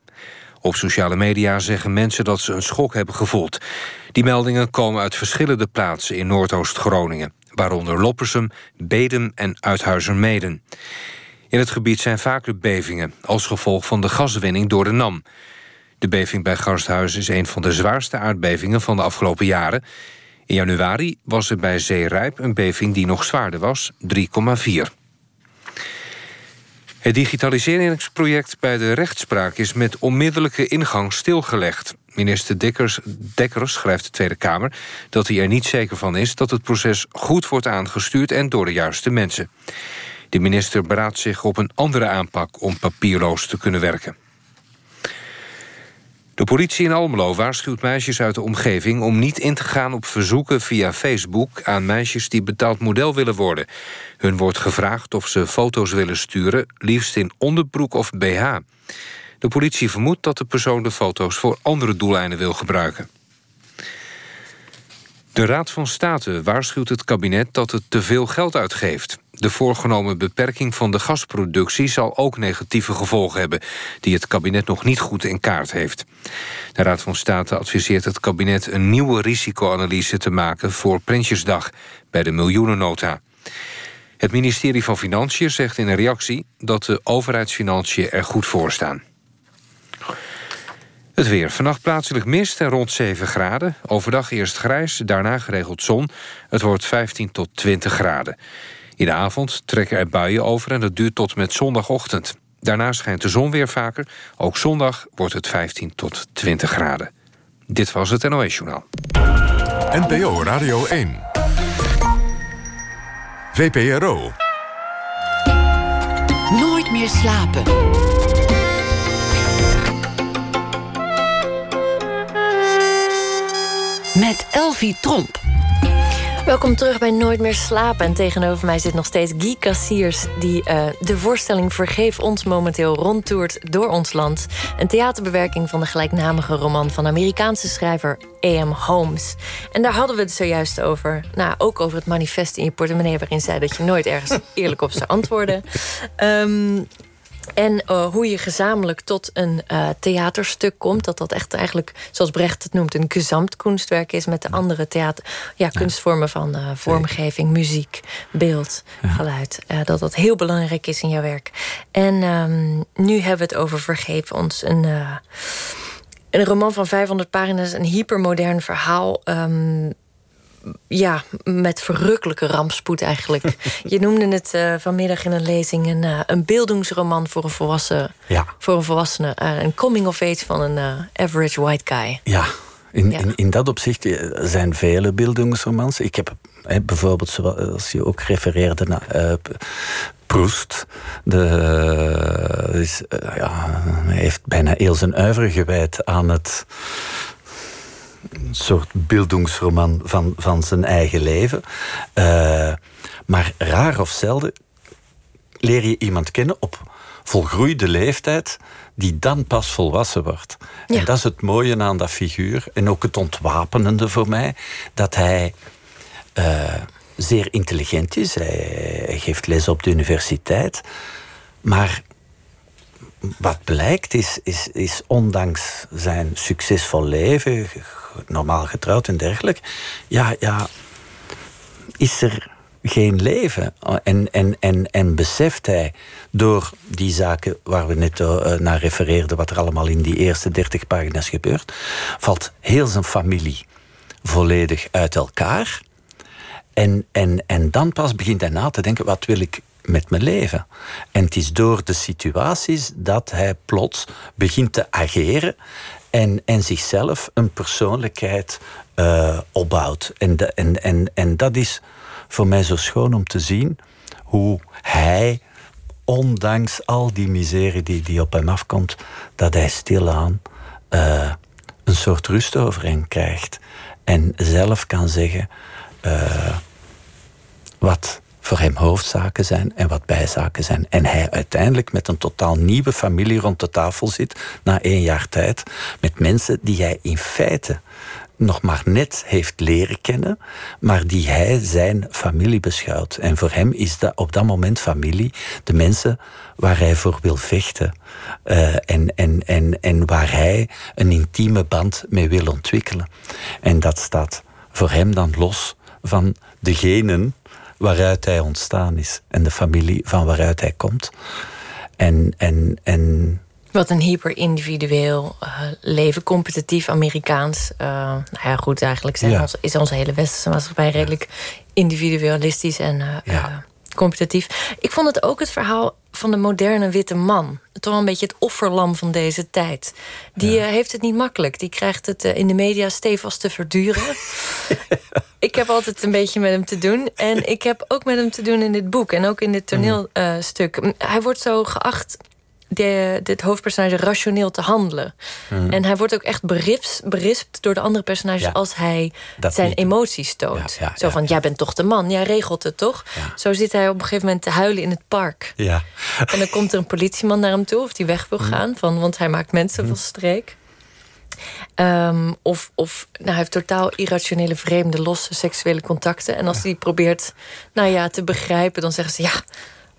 Op sociale media zeggen mensen dat ze een schok hebben gevoeld. Die meldingen komen uit verschillende plaatsen in Noordoost-Groningen... waaronder Loppersum, Bedum en Uithuizermeden. In het gebied zijn vaker bevingen... als gevolg van de gaswinning door de NAM. De beving bij Garsthuizen is een van de zwaarste aardbevingen van de afgelopen jaren. In januari was er bij Zeerijp een beving die nog zwaarder was, 3,4. Het digitaliseringsproject bij de rechtspraak is met onmiddellijke ingang stilgelegd. Minister Dekkers, Dekkers schrijft de Tweede Kamer dat hij er niet zeker van is dat het proces goed wordt aangestuurd en door de juiste mensen. De minister beraadt zich op een andere aanpak om papierloos te kunnen werken. De politie in Almelo waarschuwt meisjes uit de omgeving... om niet in te gaan op verzoeken via Facebook... aan meisjes die betaald model willen worden. Hun wordt gevraagd of ze foto's willen sturen... liefst in onderbroek of BH. De politie vermoedt dat de persoon de foto's... voor andere doeleinden wil gebruiken. De Raad van State waarschuwt het kabinet dat het te veel geld uitgeeft. De voorgenomen beperking van de gasproductie zal ook negatieve gevolgen hebben... die het kabinet nog niet goed in kaart heeft. De Raad van State adviseert het kabinet een nieuwe risicoanalyse te maken... voor Prinsjesdag bij de miljoenennota. Het ministerie van Financiën zegt in een reactie... dat de overheidsfinanciën er goed voor staan. Het weer. Vannacht plaatselijk mist en rond 7 graden. Overdag eerst grijs, daarna geregeld zon. Het wordt 15 tot 20 graden. In de avond trekken er buien over en dat duurt tot met zondagochtend. Daarna schijnt de zon weer vaker. Ook zondag wordt het 15 tot 20 graden. Dit was het NOS Journaal. NPO Radio 1. VPRO. Nooit meer slapen. met Elvie Tromp. Welkom terug bij Nooit meer slapen. En tegenover mij zit nog steeds Guy Cassiers... die uh, de voorstelling Vergeef ons momenteel rondtoert door ons land. Een theaterbewerking van de gelijknamige roman... van Amerikaanse schrijver A.M. Holmes. En daar hadden we het zojuist over. Nou, ook over het manifest in je portemonnee... waarin zei dat je nooit ergens eerlijk op zou antwoorden. Um, [LAUGHS] En uh, hoe je gezamenlijk tot een uh, theaterstuk komt. Dat dat echt eigenlijk, zoals Brecht het noemt, een gezamtkunstwerk is met de andere theater, ja, kunstvormen van uh, vormgeving, muziek, beeld, geluid. dat dat heel belangrijk is in jouw werk. En um, nu hebben we het over Vergeef ons. Een, een roman van 500 pagina's, een hypermodern verhaal. Um, ja, met verrukkelijke rampspoed eigenlijk. [LAUGHS] Je noemde het uh, vanmiddag in een lezing een, uh, een beeldingsroman voor een volwassen, ja. voor een volwassene. Uh, een coming of age van een average white guy. Ja, in, ja. in, in dat opzicht zijn vele beeldingsromans. Ik heb hè, bijvoorbeeld, zoals je ook refereerde naar Proest. De, is, ja, hij heeft bijna heel zijn uiver gewijd aan het een soort beeldingsroman van, van zijn eigen leven. Uh, maar raar of zelden leer je iemand kennen op volgroeide leeftijd die dan pas volwassen wordt. Ja. En dat is het mooie aan dat figuur. En ook het ontwapenende voor mij. Dat hij uh, zeer intelligent is. Hij, hij geeft les op de universiteit. Maar wat blijkt is, is, is ondanks zijn succesvol leven, normaal getrouwd en dergelijke, ja, ja, is er geen leven. En, en, en, en beseft hij door die zaken waar we net uh, naar refereerden, wat er allemaal in die eerste dertig pagina's gebeurt, valt heel zijn familie volledig uit elkaar. En, en, en dan pas begint hij na te denken: wat wil ik met mijn leven? En het is door de situaties dat hij plots begint te ageren en, en zichzelf een persoonlijkheid uh, opbouwt. En, de, en, en, en dat is voor mij zo schoon om te zien hoe hij, ondanks al die miserie die, die op hem afkomt, dat hij stilaan uh, een soort rust over hem krijgt. En zelf kan zeggen uh, wat voor hem hoofdzaken zijn en wat bijzaken zijn. En hij uiteindelijk met een totaal nieuwe familie rond de tafel zit na één jaar tijd met mensen die hij in feite nog maar net heeft leren kennen, maar die hij zijn familie beschouwt. En voor hem is dat op dat moment familie de mensen waar hij voor wil vechten uh, en, en, en, en waar hij een intieme band mee wil ontwikkelen. En dat staat voor hem dan los van degenen waaruit hij ontstaan is en de familie van waaruit hij komt. En, en, en wat een hyper-individueel uh, leven, competitief Amerikaans. Uh, nou ja, goed, eigenlijk zijn ja. ons, is onze hele westerse maatschappij redelijk individualistisch en uh, ja. competitief. Ik vond het ook het verhaal van de moderne witte man. Toch een beetje het offerlam van deze tijd. Die heeft het niet makkelijk. Die krijgt het in de media stevig te verduren. [LAUGHS] ik heb altijd een beetje met hem te doen. En [LAUGHS] ik heb ook met hem te doen in dit boek. En ook in dit toneelstuk. Hij wordt zo geacht de, dit hoofdpersonage rationeel te handelen. Mm. En hij wordt ook echt berispt, berispt door de andere personages ja, als hij zijn niet. emoties toont. Ja, ja, Zo van, jij bent toch de man, jij regelt het toch? Zo zit hij op een gegeven moment te huilen in het park. Ja. En dan komt er een politieman naar hem toe of die weg wil mm. gaan, van, want hij maakt mensen mm. van streek. Um, of of nou, hij heeft totaal irrationele, vreemde, losse seksuele contacten. En als hij probeert nou ja, te begrijpen, dan zeggen ze ja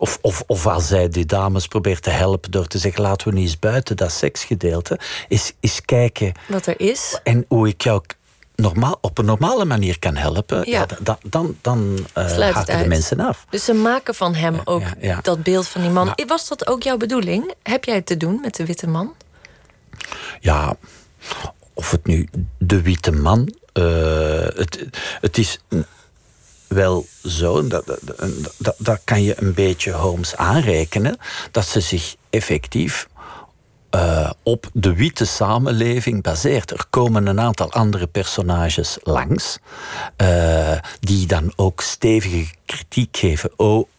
of, of, of als zij die dames probeert te helpen door te zeggen: laten we niet eens buiten dat seksgedeelte. Is, is kijken. Wat er is. En hoe ik jou normaal, op een normale manier kan helpen, ja. ja dan, dan, dan uh, haken de mensen af. Dus ze maken van hem ja, ook ja, dat beeld van die man. Maar, Was dat ook jouw bedoeling? Heb jij het te doen met de witte man? Ja, of het nu de witte man. Uh, het, het is wel zo, dat, dat, dat, kan je een beetje Holmes aanrekenen, dat ze zich effectief uh, op de witte samenleving baseert. Er komen een aantal andere personages langs, uh, die dan ook stevige kritiek geven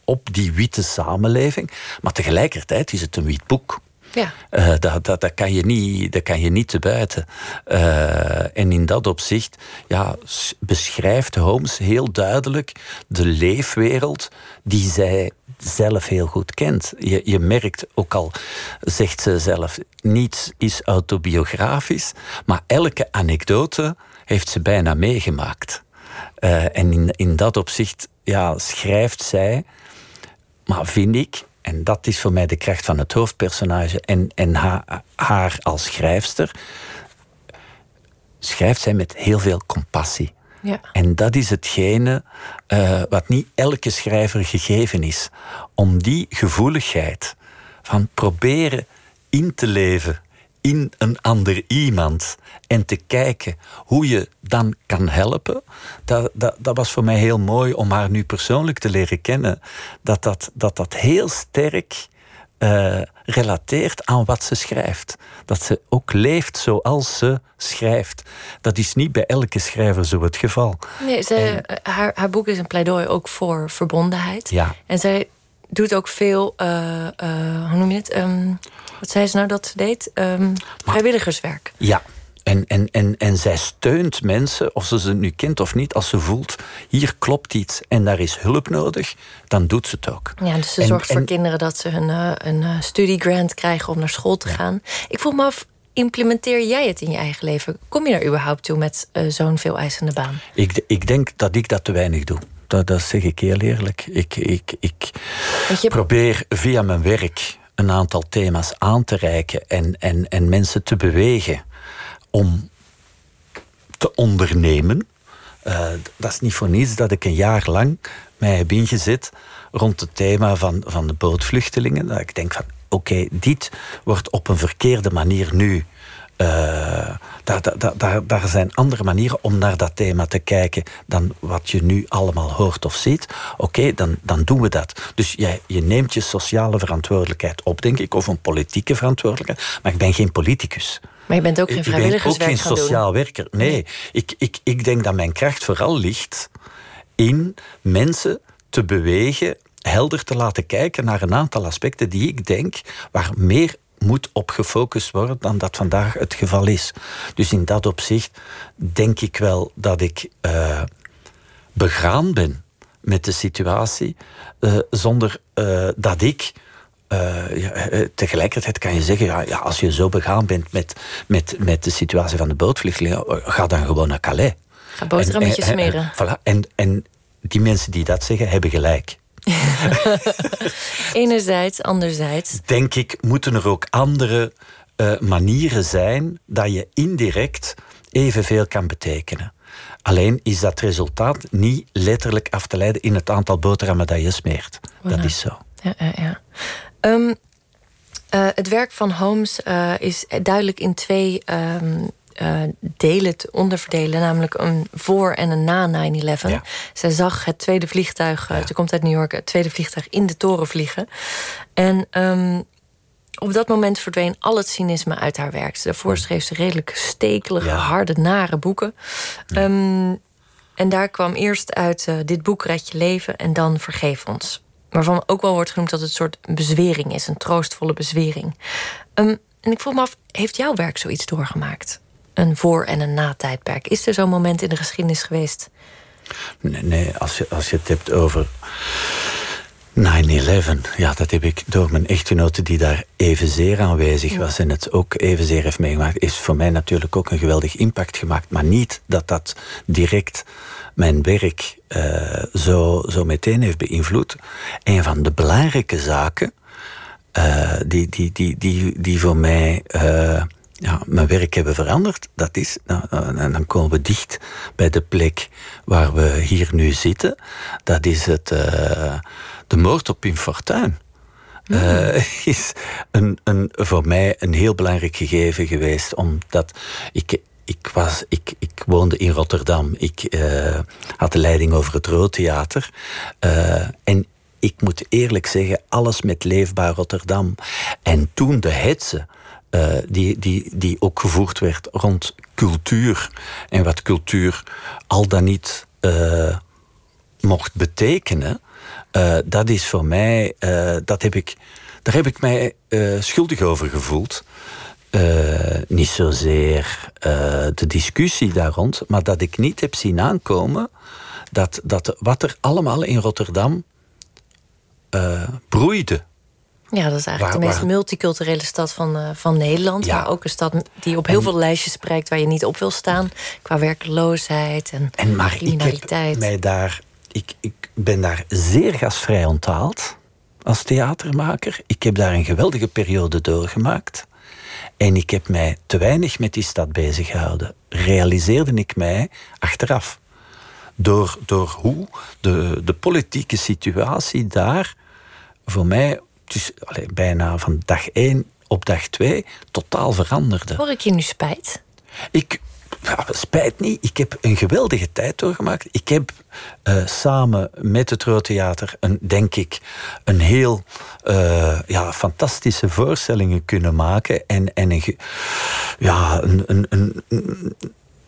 op die witte samenleving. Maar tegelijkertijd is het een wit boek. Ja. Uh, dat, dat, dat, kan je niet, dat kan je niet te buiten. Uh, en in dat opzicht ja, beschrijft Holmes heel duidelijk de leefwereld die zij zelf heel goed kent. Je, je merkt, ook al zegt ze zelf, niets is autobiografisch, maar elke anekdote heeft ze bijna meegemaakt. Uh, en in, in dat opzicht ja, schrijft zij, maar vind ik, en dat is voor mij de kracht van het hoofdpersonage en, en haar, haar als schrijfster, schrijft zij met heel veel compassie. Ja. En dat is hetgene uh, wat niet elke schrijver gegeven is. Om die gevoeligheid van proberen in te leven in een ander iemand en te kijken hoe je dan kan helpen, dat, dat, dat was voor mij heel mooi om haar nu persoonlijk te leren kennen. Dat dat, dat, dat heel sterk uh, relateert aan wat ze schrijft. Dat ze ook leeft zoals ze schrijft. Dat is niet bij elke schrijver zo het geval. Nee, ze, haar, haar boek is een pleidooi ook voor verbondenheid. Ja. En zij doet ook veel, uh, uh, hoe noem je het? Um, wat zei ze nou dat ze deed? Um, vrijwilligerswerk. Ja. En, en, en, en zij steunt mensen, of ze ze nu kent of niet, als ze voelt, hier klopt iets en daar is hulp nodig, dan doet ze het ook. Ja, dus ze zorgt voor kinderen dat ze hun, uh, een uh, studiegrant krijgen om naar school te ja. gaan. Ik vroeg me af, implementeer jij het in je eigen leven? Kom je er überhaupt toe met uh, zo'n veel eisende baan? Ik, ik denk dat ik dat te weinig doe. Dat, dat zeg ik heel eerlijk. Ik, ik, ik probeer via mijn werk een aantal thema's aan te reiken en, en, en mensen te bewegen om te ondernemen. Uh, dat is niet voor niets dat ik een jaar lang mij heb ingezet rond het thema van, van de bootvluchtelingen. Dat ik denk van oké, dit wordt op een verkeerde manier nu. Uh, daar, daar, daar, daar zijn andere manieren om naar dat thema te kijken dan wat je nu allemaal hoort of ziet. Oké, okay, dan, dan doen we dat. Dus jij, je neemt je sociale verantwoordelijkheid op, denk ik, of een politieke verantwoordelijkheid. Maar ik ben geen politicus. Maar je bent ook geen vrijwilligerswerk Ik ben ook geen sociaal werker. Nee, nee. Ik, ik, ik denk dat mijn kracht vooral ligt in mensen te bewegen, helder te laten kijken naar een aantal aspecten die ik denk waar meer moet op gefocust worden dan dat vandaag het geval is. Dus in dat opzicht denk ik wel dat ik uh, begaan ben met de situatie, uh, zonder uh, dat ik ja, tegelijkertijd kan je zeggen, ja, ja, als je zo begaan bent met, met, met de situatie van de bootvluchtelingen, ga dan gewoon naar Calais. Ga boterhammetjes smeren. En, voilà. en, en die mensen die dat zeggen, hebben gelijk. [LAUGHS] Enerzijds, anderzijds. Denk ik, moeten er ook andere uh, manieren zijn dat je indirect evenveel kan betekenen. Alleen is dat resultaat niet letterlijk af te leiden in het aantal boterhammen dat je smeert. Voilà. Dat is zo. Ja, ja, ja. Um, uh, het werk van Holmes uh, is duidelijk in twee um, uh, delen te onderverdelen. Namelijk een voor- en een na 9-11. Ja. Zij zag het tweede vliegtuig, ja. ze komt uit New York, het tweede vliegtuig in de toren vliegen. En um, op dat moment verdween al het cynisme uit haar werk. Daarvoor schreef ze redelijk stekelige, ja. harde, nare boeken. Um, en daar kwam eerst uit uh, dit boek Red je leven en dan Vergeef ons. Waarvan ook wel wordt genoemd dat het een soort bezwering is, een troostvolle bezwering. Um, en ik vroeg me af, heeft jouw werk zoiets doorgemaakt? Een voor- en een na-tijdperk. Is er zo'n moment in de geschiedenis geweest? Nee, nee als, je, als je het hebt over 9-11, ja, dat heb ik door mijn echtgenote die daar evenzeer aanwezig was en het ook evenzeer heeft meegemaakt, is voor mij natuurlijk ook een geweldig impact gemaakt. Maar niet dat dat direct mijn werk uh, zo, zo meteen heeft beïnvloed. Een van de belangrijke zaken uh, die, die, die, die, die voor mij uh, ja, mijn werk hebben veranderd, dat is, nou, en dan komen we dicht bij de plek waar we hier nu zitten, dat is het, de moord op Pim Fortuyn. Mm. Uh, [LAUGHS] is een, een, voor mij een heel belangrijk gegeven geweest, omdat ik, ik, was, ik, ik woonde in Rotterdam. Ik uh, had de leiding over het Roodtheater. Uh, en ik moet eerlijk zeggen, alles met Leefbaar Rotterdam. En toen de hetze, uh, die, die, die ook gevoerd werd rond cultuur. En wat cultuur al dan niet mocht betekenen. dat is voor mij, dat heb ik, daar heb ik mij schuldig over gevoeld. Niet zozeer de discussie daar rond, maar dat ik niet heb zien aankomen dat, dat wat er allemaal in Rotterdam broeide. Ja, dat is eigenlijk waar, de meest waar... multiculturele stad van, van Nederland. Ja. Maar ook een stad die op heel en, veel lijstjes spreekt waar je niet op wil staan. Qua werkloosheid en, en maar criminaliteit. Ik, heb mij daar, ik, ik ben daar zeer gastvrij onthaald. als theatermaker. Ik heb daar een geweldige periode doorgemaakt. En ik heb mij te weinig met die stad bezig gehouden. Realiseerde ik mij achteraf. Door, door hoe de, de politieke situatie daar voor mij dus, bijna van dag 1 op dag 2 totaal veranderde. Hoor ik je nu spijt? Ik, ja, spijt niet. Ik heb een geweldige tijd doorgemaakt. Ik heb uh, samen met het Theater een, denk ik, een heel uh, ja, fantastische voorstellingen kunnen maken. En, en een, ja, een, een, een,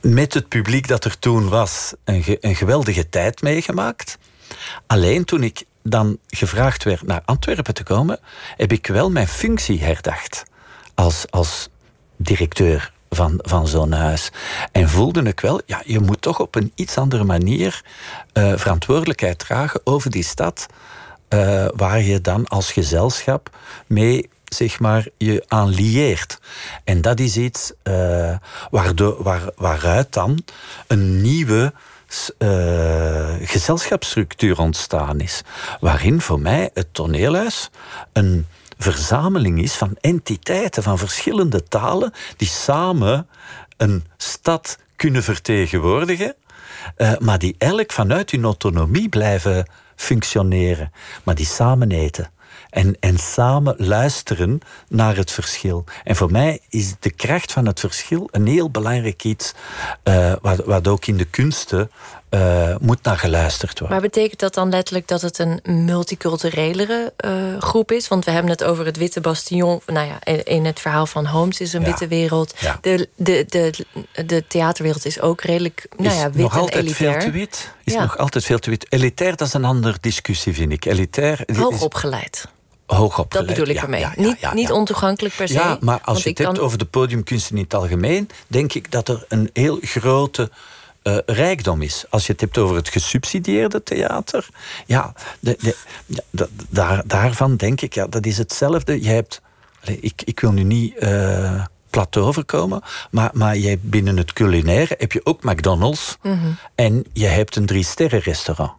met het publiek dat er toen was, een, een geweldige tijd meegemaakt. Alleen toen ik dan gevraagd werd naar Antwerpen te komen, heb ik wel mijn functie herdacht als, als directeur van, van zo'n huis. En voelde ik wel, ja, je moet toch op een iets andere manier uh, verantwoordelijkheid dragen over die stad, uh, waar je dan als gezelschap mee zeg maar, je aan lieert. En dat is iets uh, waardoor, waar, waaruit dan een nieuwe uh, gezelschapsstructuur ontstaan is. Waarin voor mij het toneelhuis een verzameling is van entiteiten van verschillende talen die samen een stad kunnen vertegenwoordigen, uh, maar die elk vanuit hun autonomie blijven functioneren, maar die samen eten. En, en samen luisteren naar het verschil. En voor mij is de kracht van het verschil een heel belangrijk iets, uh, wat, wat ook in de kunsten uh, moet naar geluisterd worden. Maar betekent dat dan letterlijk dat het een multiculturelere uh, groep is? Want we hebben het over het Witte Bastion. Nou ja, in het verhaal van Holmes is een ja. witte wereld. Ja. De, de, de, de theaterwereld is ook redelijk nou ja, wit nog en altijd elitair. veel te wit. Is nog altijd veel te wit. Elitair, dat is een andere discussie, vind ik. Elitair... Hoog opgeleid. Dat bedoel ik ja, ermee. Ja, niet, niet ontoegankelijk per se. Ja, maar als je het hebt kan... over de podiumkunsten in het algemeen, denk ik dat er een heel grote uh, rijkdom is. Als je het hebt over het gesubsidieerde theater, ja, de, de, de, daar, daarvan denk ik, ja, dat is hetzelfde. Je hebt, ik, ik wil nu niet uh, plat overkomen, maar, maar je hebt binnen het culinaire heb je ook McDonald's Mhm. mm -hmm. en je hebt een drie sterren restaurant.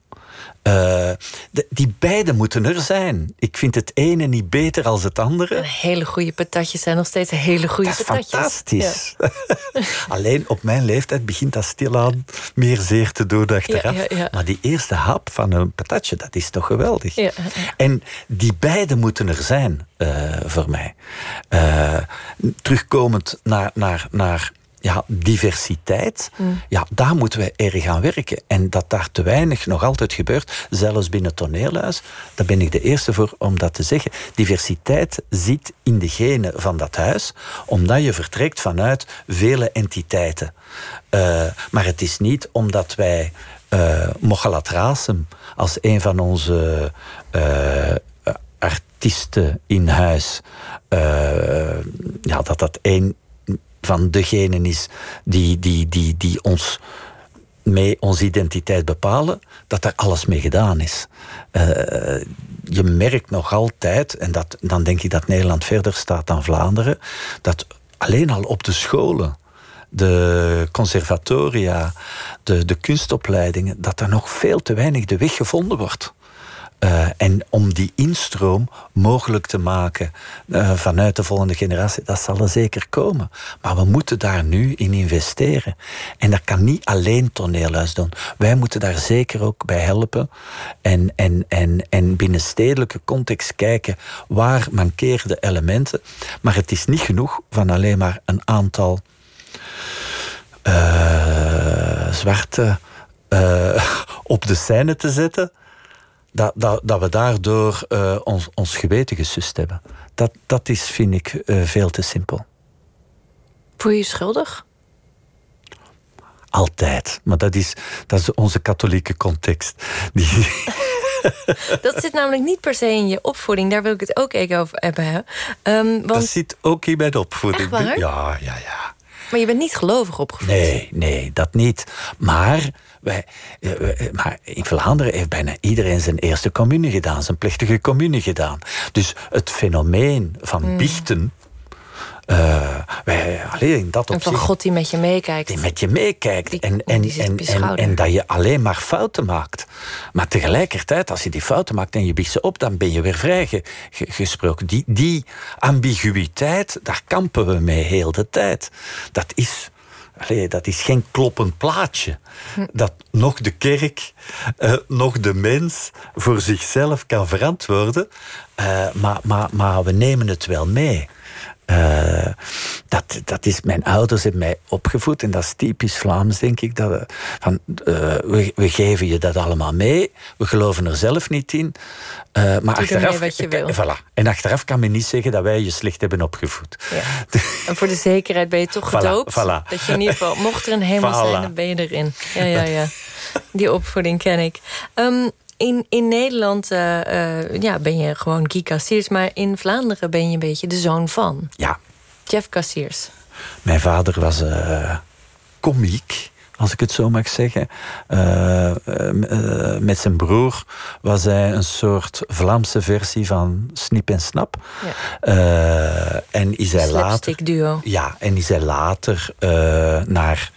Uh, de, die beide moeten er zijn. Ik vind het ene niet beter als het andere. En hele goede patatjes zijn nog steeds hele goede dat is patatjes. fantastisch. Ja. [LAUGHS] Alleen op mijn leeftijd begint dat stilaan meer zeer te doen achteraf. Ja, ja, maar die eerste hap van een patatje, dat is toch geweldig. En die beide moeten er zijn uh, voor mij. Uh, terugkomend naar, naar, naar ja, diversiteit, mm. ja, daar moeten we erg aan werken. En dat daar te weinig nog altijd gebeurt, zelfs binnen het toneelhuis, daar ben ik de eerste voor om dat te zeggen. Diversiteit zit in de genen van dat huis, omdat je vertrekt vanuit vele entiteiten. Uh, maar het is niet omdat wij uh, Mochalat Rasem als een van onze uh, artiesten in huis, ja, dat dat één van degenen is die, die, die, die ons mee onze identiteit bepalen, dat er alles mee gedaan is. Uh, je merkt nog altijd, en dat, dan denk ik dat Nederland verder staat dan Vlaanderen, dat alleen al op de scholen, de conservatoria, de, de kunstopleidingen, dat er nog veel te weinig de weg gevonden wordt. Uh, en om die instroom mogelijk te maken uh, vanuit de volgende generatie, dat zal er zeker komen. Maar we moeten daar nu in investeren. En dat kan niet alleen toneelhuis doen. Wij moeten daar zeker ook bij helpen. En, en, en, en binnen stedelijke context kijken waar mankeren de elementen. Maar het is niet genoeg van alleen maar een aantal uh, zwarte [LAUGHS] op de scène te zetten dat, dat, dat we daardoor uh, ons, ons geweten gesust hebben. Dat, dat is, vind ik, uh, veel te simpel. Voel je je schuldig? Altijd. Maar dat is, dat is onze katholieke context. Die... [LAUGHS] dat zit namelijk niet per se in je opvoeding. Daar wil ik het ook even over hebben. Um, want... Dat zit ook in mijn opvoeding. Ja, ja, ja. Maar je bent niet gelovig opgevoed? Nee, nee, dat niet. Maar, wij, maar in Vlaanderen heeft bijna iedereen zijn eerste communie gedaan, zijn plechtige communie gedaan. Dus het fenomeen van Hmm. mm. biechten Uh, wij, dat en van God die met je meekijkt. Die met je meekijkt. Die- en, en, en, en, dat je alleen maar fouten maakt. Maar tegelijkertijd, als je die fouten maakt en je biegt ze op, dan ben je weer vrijgesproken. Die, die ambiguïteit, daar kampen we mee heel de tijd. Dat is. allee, dat is geen kloppend plaatje. Dat nog de kerk, eh, nog de mens voor zichzelf kan verantwoorden. Eh, maar, maar, maar we nemen het wel mee. Eh, dat, dat is, mijn ouders hebben mij opgevoed en dat is typisch Vlaams, denk ik. Dat we, van, eh, we, we geven je dat allemaal mee, we geloven er zelf niet in. eh, maar achteraf, wat je wil. Voilà. En achteraf kan men niet zeggen dat wij je slecht hebben opgevoed. Ja. [LAUGHS] En voor de zekerheid ben je toch gedoopt. voilà. Dat je in ieder geval, mocht er een hemel Voilà. zijn, dan ben je erin. Ja, ja, ja. [LAUGHS] Die opvoeding ken ik. Ehm, in, in Nederland eh, eh, ja, ben je gewoon Guy Cassiers, maar in Vlaanderen ben je een beetje de zoon van Ja, Jeff Cassiers. Mijn vader was eh komiek, als ik het zo mag zeggen. Met zijn broer was hij een soort Vlaamse versie van Snip en Snap. Ja. Eh, en is hij later... Duo. Ja, en is hij later naar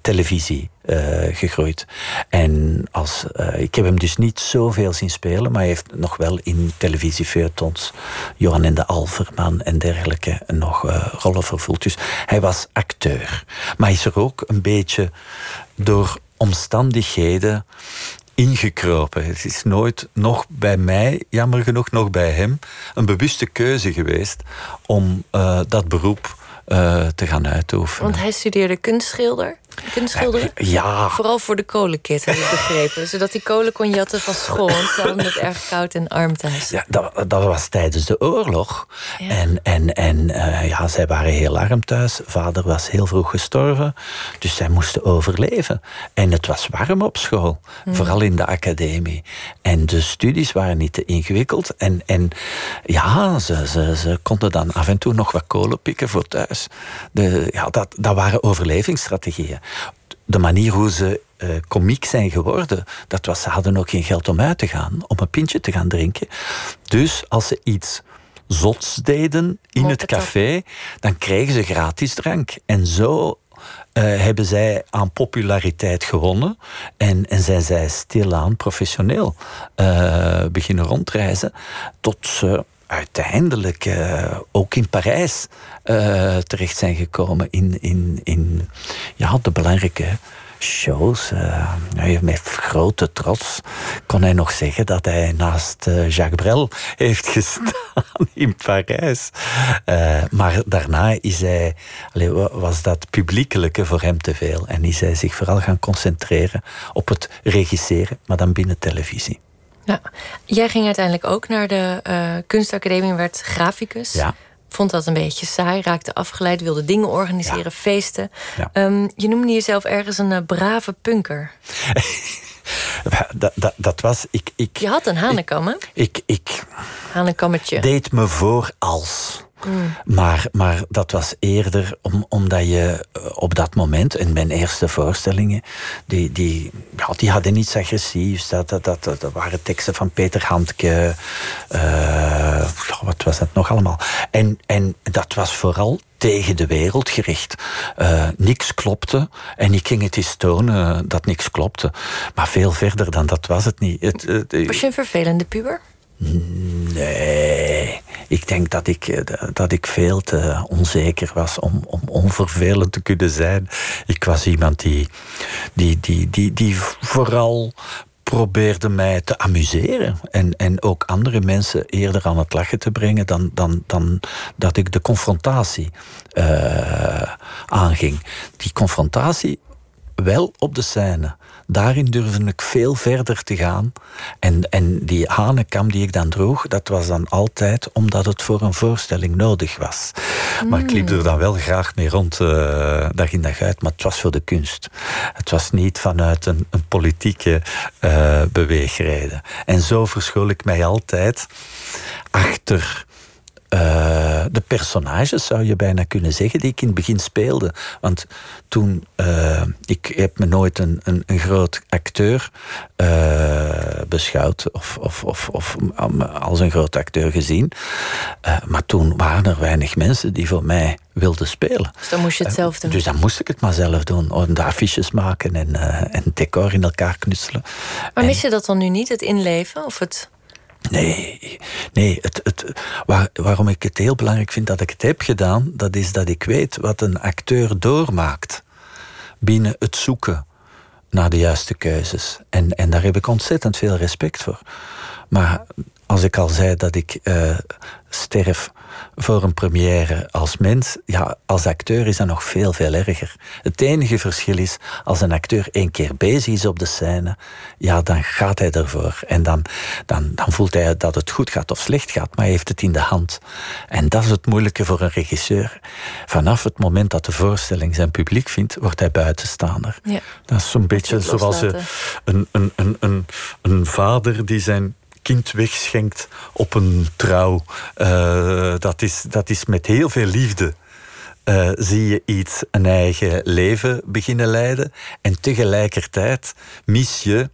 televisie eh, gegroeid. En als, eh, ik heb hem dus niet zoveel zien spelen, maar hij heeft nog wel in televisiefeuilletons, Johan en de Alverman en dergelijke, nog eh, rollen vervuld. Dus hij was acteur. Maar is er ook een beetje door omstandigheden ingekropen. Het is nooit, nog bij mij, jammer genoeg, nog bij hem, een bewuste keuze geweest om dat beroep te gaan uitoefenen. Want hij studeerde kunstschilder. Kunstschilderen? Ja, Vooral voor de kolenkit, heb ik begrepen. [LAUGHS] Zodat hij kolen kon jatten van school. Want ze hadden het erg koud en arm thuis. ja dat, dat was tijdens de oorlog. Ja. En, en, en eh, ja, zij waren heel arm thuis. Vader was heel vroeg gestorven. Dus zij moesten overleven. En het was warm op school. Vooral in de academie. En de studies waren niet te ingewikkeld. En, en ja, ze, ze, ze konden dan af en toe nog wat kolen pikken voor thuis. De, ja, dat, dat waren overlevingsstrategieën. De manier hoe ze eh komiek zijn geworden, dat was, ze hadden ook geen geld om uit te gaan, om een pintje te gaan drinken. Dus als ze iets zots deden in het café, dan kregen ze gratis drank. En zo eh, hebben zij aan populariteit gewonnen en, en zijn zij stilaan professioneel eh, beginnen rondreizen tot ze uiteindelijk eh, ook in Parijs eh, terecht zijn gekomen in, in, in de belangrijke shows. hij- met grote trots kon hij nog zeggen dat hij naast Jacques Brel heeft [LAUGHS] gestaan in Parijs. Maar daarna is hij, was dat publiekelijke voor hem te veel. En is hij zich vooral gaan concentreren op het regisseren, maar dan binnen televisie. Ja. Jij ging uiteindelijk ook naar de eh, kunstacademie en werd graficus. Ja. Vond dat een beetje saai, raakte afgeleid, wilde dingen organiseren, Ja. feesten. Ja. Ehm, je noemde jezelf ergens een eh, brave punker. [LAUGHS] Dat, dat, dat was, ik, ik, Je had een hanekam, hè? ik, ik Hanekammetje. deed me voor als. Maar, maar dat was eerder om, omdat je eh, op dat moment, in mijn eerste voorstellingen, die, die, ja, die hadden niets agressiefs. Dat, dat, dat, dat waren teksten van Peter Handke. eh, wat was dat nog allemaal? En, en dat was vooral tegen de wereld gericht. Eh, niks klopte en ik ging het eens tonen dat niks klopte. Maar veel verder dan dat was het niet. Het- Was je een vervelende puber? Nee, ik denk dat ik, eh, dat ik veel te onzeker was om, om onvervelend te kunnen zijn. Ik was iemand die, die, die, die, die vooral probeerde mij te amuseren. En, en ook andere mensen eerder aan het lachen te brengen dan, dan, dan dat ik de confrontatie eh, aanging. Die confrontatie wel op de scène. Daarin durfde ik veel verder te gaan. En, en die hanekam die ik dan droeg, dat was dan altijd omdat het voor een voorstelling nodig was. Maar ik liep er dan wel graag mee rond, eh dag in dag uit. Maar het was voor de kunst. Het was niet vanuit een, een politieke eh, beweegreden. En zo verschool ik mij altijd achter eh, de personages, zou je bijna kunnen zeggen, die ik in het begin speelde. Want toen, uh, ik heb me nooit een, een, een groot acteur uh, beschouwd of, of, of, of, als een groot acteur gezien. maar toen waren er weinig mensen die voor mij wilden spelen. Dus dan moest je het zelf doen? dus dan moest ik het maar zelf doen. De affiches maken en, en decor in elkaar knutselen. Maar mis je dat dan nu niet, het inleven? Of het Nee, nee het, het, waar, waarom ik het heel belangrijk vind dat ik het heb gedaan, dat is dat ik weet wat een acteur doormaakt binnen het zoeken naar de juiste keuzes. En, en daar heb ik ontzettend veel respect voor. Maar als ik al zei dat ik uh, sterf voor een première als mens, ja, als acteur is dat nog veel, veel erger. Het enige verschil is, als een acteur één keer bezig is op de scène, ja, dan gaat hij ervoor. En dan, dan, dan voelt hij dat het goed gaat of slecht gaat, maar hij heeft het in de hand. En dat is het moeilijke voor een regisseur. Vanaf het moment dat de voorstelling zijn publiek vindt, wordt hij buitenstaander. Ja. Dat is zo'n beetje zoals een, een, een, een, een vader die zijn kind wegschenkt op een trouw. Uh, dat, is, dat is met heel veel liefde. Uh, zie je iets een eigen leven beginnen leiden. En tegelijkertijd mis je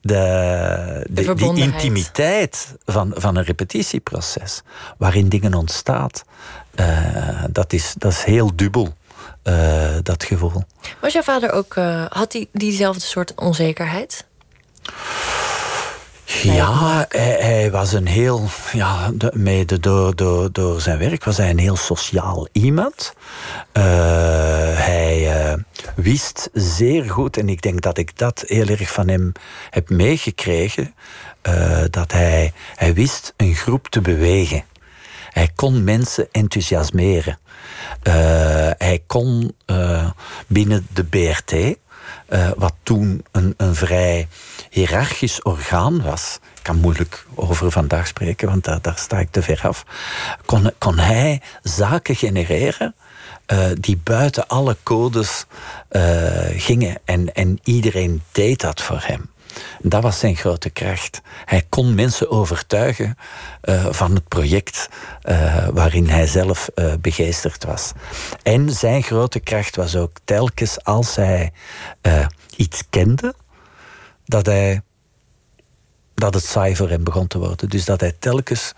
de, de, die intimiteit van, van een repetitieproces. Waarin dingen ontstaan. Uh, dat, is, dat is heel dubbel. Uh, dat gevoel. Was jouw vader ook, had hij diezelfde soort onzekerheid? Ja, hij, hij, was een heel, ja, mede door, door, door zijn werk was hij een heel sociaal iemand. Uh, hij uh, wist zeer goed, en ik denk dat ik dat heel erg van hem heb meegekregen, uh, dat hij, hij wist een groep te bewegen. Hij kon mensen enthousiasmeren. hij kon binnen de BRT, wat toen een, een vrij hiërarchisch orgaan was, ik kan moeilijk over vandaag spreken, want daar, daar sta ik te ver af, kon, kon hij zaken genereren uh, die buiten alle codes uh, gingen. En, en iedereen deed dat voor hem. Dat was zijn grote kracht. Hij kon mensen overtuigen uh, van het project waarin hij zelf begeesterd was. En zijn grote kracht was ook telkens als hij iets kende, dat, hij, dat het saai voor hem begon te worden. Dus dat hij telkens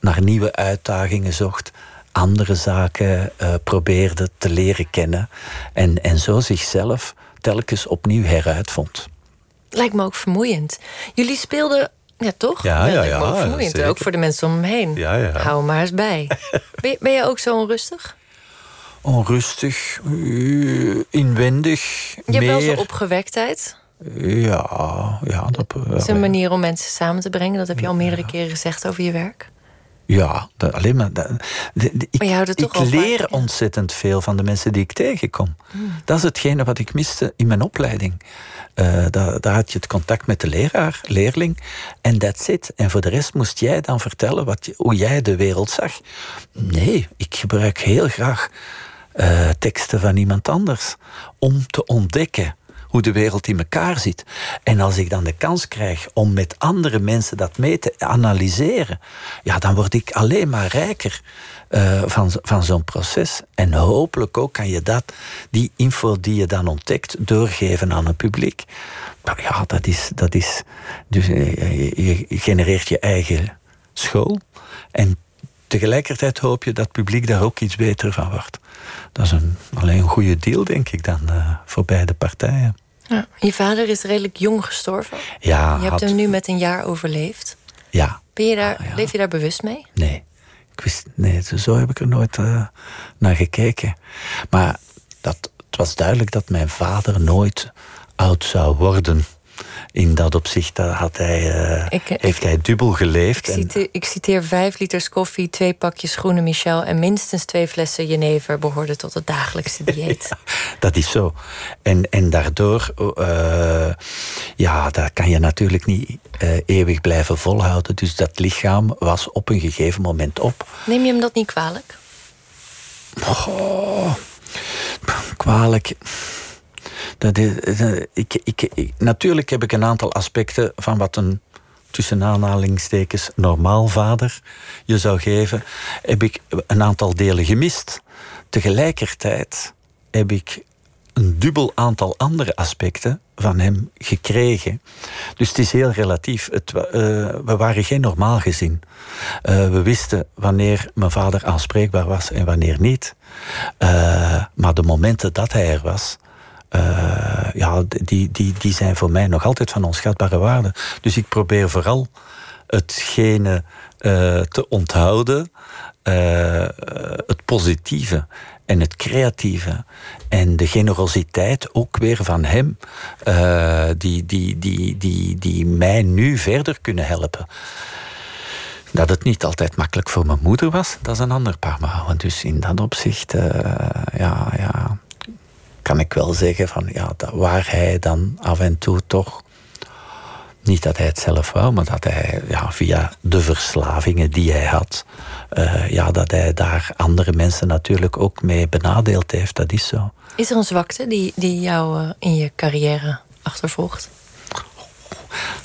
naar nieuwe uitdagingen zocht, andere zaken uh, probeerde te leren kennen en, en zo zichzelf telkens opnieuw heruitvond. Lijkt me ook vermoeiend. Jullie speelden ja, toch? Ja, ja, ja. Ook vermoeiend. Ook voor de mensen om hem heen. Ja, ja. Hou hem maar eens bij. [LAUGHS] ben, je, ben je ook zo onrustig? Onrustig, uh, inwendig. Je hebt wel zo'n opgewektheid. Ja, ja. Dat, is een manier om mensen samen te brengen. Dat heb je al meerdere keren gezegd over je werk. Ja, dat, alleen maar. Dat, de, de, ik, maar ik leer vaak, ontzettend veel van de mensen die ik tegenkom. Hmm. Dat is hetgene wat ik miste in mijn opleiding. Uh, daar, daar, had je het contact met de leraar, leerling, en that's it. En voor de rest moest jij dan vertellen wat je, hoe jij de wereld zag. Nee, ik gebruik heel graag uh, teksten van iemand anders om te ontdekken hoe de wereld in elkaar zit. En als ik dan de kans krijg om met andere mensen dat mee te analyseren, ja, dan word ik alleen maar rijker uh, van, van zo'n proces. En hopelijk ook kan je dat, die info die je dan ontdekt, doorgeven aan het publiek. Maar ja, dat is. Dat is dus eh, je genereert je eigen school. En tegelijkertijd hoop je dat het publiek daar ook iets beter van wordt. Dat is een, alleen een goede deal, denk ik, dan uh, voor beide partijen. Ja. Je vader is redelijk jong gestorven. Ja. Je hebt hem nu met een jaar overleefd. Ja. Ben je daar, ja. Leef je daar bewust mee? Nee. Ik wist, nee, zo heb ik er nooit uh, naar gekeken. Maar dat, het was duidelijk dat mijn vader nooit oud zou worden in dat opzicht had hij, uh, ik, heeft hij dubbel geleefd. Ik citeer, ik citeer vijf liters koffie, twee pakjes groene Michel... en minstens twee flessen jenever behoorden tot het dagelijkse [LAUGHS] dieet. ja, dat is zo. En, en daardoor, uh, ja, dat kan je natuurlijk niet uh, eeuwig blijven volhouden. Dus dat lichaam was op een gegeven moment op. Neem je hem dat niet kwalijk? Oh, kwalijk... Dat is, ik, ik, natuurlijk heb ik een aantal aspecten van wat een tussen aanhalingstekens, normaal vader je zou geven, heb ik een aantal delen gemist. Tegelijkertijd heb ik een dubbel aantal andere aspecten van hem gekregen. Dus het is heel relatief. Het, uh, we waren geen normaal gezin. Uh, we wisten wanneer mijn vader aanspreekbaar was en wanneer niet. Maar de momenten dat hij er was, ja, die, die, die zijn voor mij nog altijd van onschatbare waarde. Dus ik probeer vooral hetgene te onthouden, het positieve en het creatieve en de generositeit ook weer van hem, die, die, die, die, die mij nu verder kunnen helpen. Dat het niet altijd makkelijk voor mijn moeder was, dat is een ander paar mouwen. Dus in dat opzicht, ja, ja, kan ik wel zeggen van ja, dat, waar hij dan af en toe toch niet dat hij het zelf wou, maar dat hij ja, via de verslavingen die hij had, uh, ja, dat hij daar andere mensen natuurlijk ook mee benadeeld heeft. Dat is zo. Is er een zwakte die, die jou uh, in je carrière achtervolgt?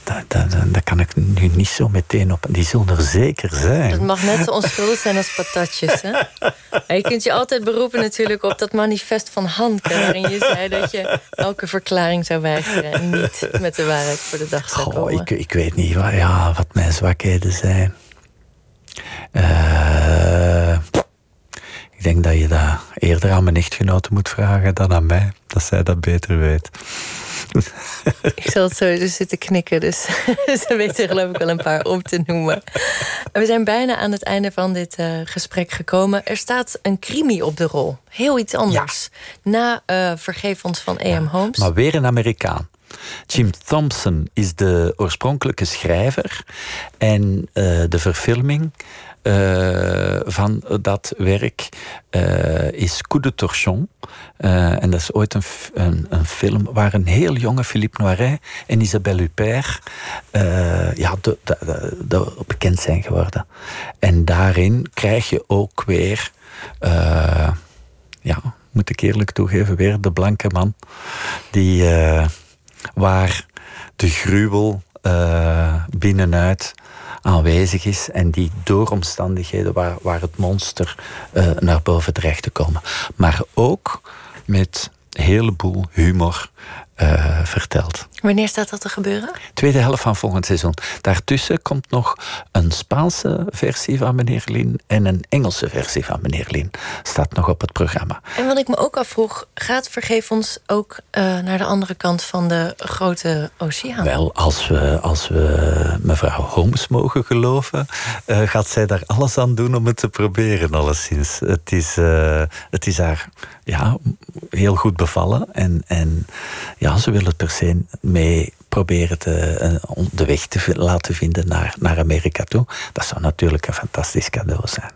Daar, daar, daar, kan ik nu niet zo meteen op. Die zullen er zeker zijn. Dat mag net zo onschuldig zijn als patatjes. Hè? [LAUGHS] je kunt je altijd beroepen natuurlijk op dat manifest van Hanke... waarin je zei dat je elke verklaring zou weigeren... en niet met de waarheid voor de dag zou Goh, komen. Ik, ik weet niet wat, ja, wat mijn zwakheden zijn. Uh, ik denk dat je dat eerder aan mijn echtgenote moet vragen dan aan mij. Dat zij dat beter weet. Ik zal het sowieso zitten knikken, dus [LAUGHS] ze weten geloof ik wel een paar om te noemen. We zijn bijna aan het einde van dit uh, gesprek gekomen. Er staat een crimi op de rol. Heel iets anders. Ja. Na uh, Vergeef ons van A.M. Ja, Holmes. Maar weer een Amerikaan. Jim Thompson is de oorspronkelijke schrijver. En uh, de verfilming uh, van dat werk uh, is Coup de Torchon. Uh, en dat is ooit een, een, een, film waar een heel jonge Philippe Noiret en Isabelle Huppert ja, bekend zijn geworden. En daarin krijg je ook weer, ja, moet ik eerlijk toegeven, weer de blanke man die waar de gruwel binnenuit aanwezig is en die door omstandigheden waar, waar het monster uh, naar boven dreigt te komen. Maar ook met een heleboel humor uh, verteld. Wanneer staat dat te gebeuren? Tweede helft van volgend seizoen. Daartussen komt nog een Spaanse versie van meneer Lin en een Engelse versie van meneer Lin. Staat nog op het programma. En wat ik me ook afvroeg, gaat Vergeef ons ook uh, naar de andere kant van de grote oceaan? Wel, als we, als we mevrouw Holmes mogen geloven, uh, gaat zij daar alles aan doen om het te proberen, alleszins. Het is, het is haar ja, heel goed bevallen en, en ja, ze wil het per se mee proberen te, de weg te laten vinden naar, naar Amerika toe. Dat zou natuurlijk een fantastisch cadeau zijn.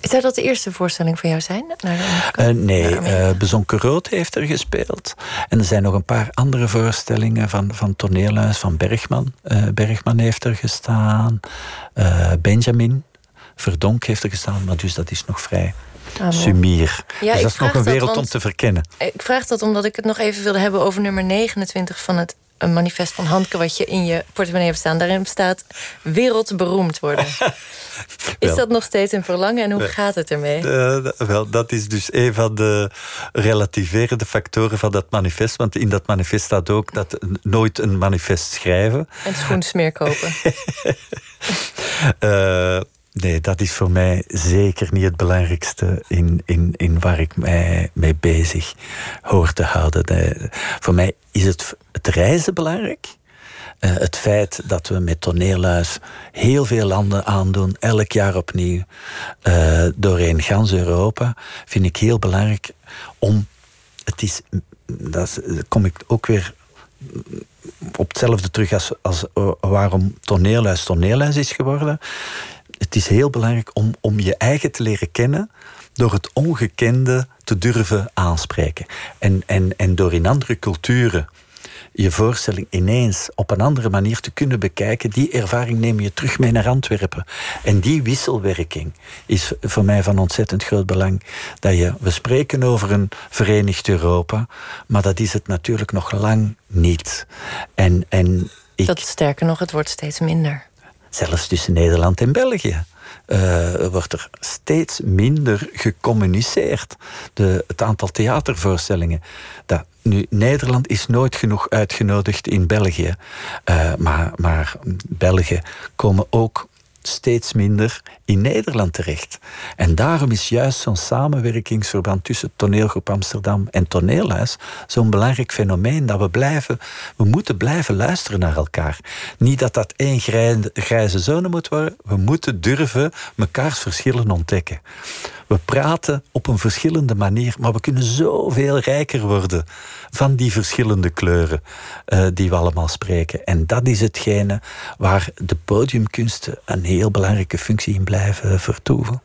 Zou dat de eerste voorstelling van jou zijn? Naar uh, nee, uh, Bezonken Rood heeft er gespeeld. En er zijn nog een paar andere voorstellingen van, van toneelhuis, van Bergman. Uh, Bergman heeft er gestaan. Benjamin Verdonk heeft er gestaan, maar dus dat is nog vrij Ah, Sumier. Ja, dus dat is nog een wereld dat, om te verkennen. Ik vraag dat omdat ik het nog even wilde hebben over nummer 29 van het een manifest van Handke wat je in je portemonnee hebt staan. Daarin staat wereldberoemd worden. [LAUGHS] is dat nog steeds een verlangen en hoe gaat het ermee? Uh, wel, dat is dus een van de relativerende factoren van dat manifest. Want in dat manifest staat ook dat nooit een manifest schrijven. En schoensmeer kopen. uh, [LAUGHS] Nee, dat is voor mij zeker niet het belangrijkste in, in, in waar ik mij mee bezig hoor te houden. De, voor mij is het, het reizen belangrijk. Uh, het feit dat we met toneelhuis heel veel landen aandoen, elk jaar opnieuw, uh, doorheen gans Europa, vind ik heel belangrijk om. Het is, dat kom ik ook weer op hetzelfde terug als, als waarom toneelhuis toneelhuis is geworden het is heel belangrijk om, om je eigen te leren kennen door het ongekende te durven aanspreken. En, en, en door in andere culturen je voorstelling ineens op een andere manier te kunnen bekijken, die ervaring neem je terug mee naar Antwerpen. En die wisselwerking is voor mij van ontzettend groot belang. Dat je, we spreken over een verenigd Europa, maar dat is het natuurlijk nog lang niet. En, en ik, dat sterker nog, het wordt steeds minder. Zelfs tussen Nederland en België. Uh, wordt er steeds minder gecommuniceerd. De, het aantal theatervoorstellingen. Dat, nu, Nederland is nooit genoeg uitgenodigd in België. Uh, maar, maar Belgen komen ook steeds minder in Nederland terecht. En daarom is juist zo'n samenwerkingsverband tussen Toneelgroep Amsterdam en Toneelhuis zo'n belangrijk fenomeen dat we blijven, we moeten blijven luisteren naar elkaar. Niet dat dat één grijze zone moet worden, we moeten durven mekaars verschillen ontdekken. We praten op een verschillende manier, maar we kunnen zoveel rijker worden van die verschillende kleuren uh, die we allemaal spreken. En dat is hetgene waar de podiumkunsten een heel belangrijke functie in blijven vertoeven.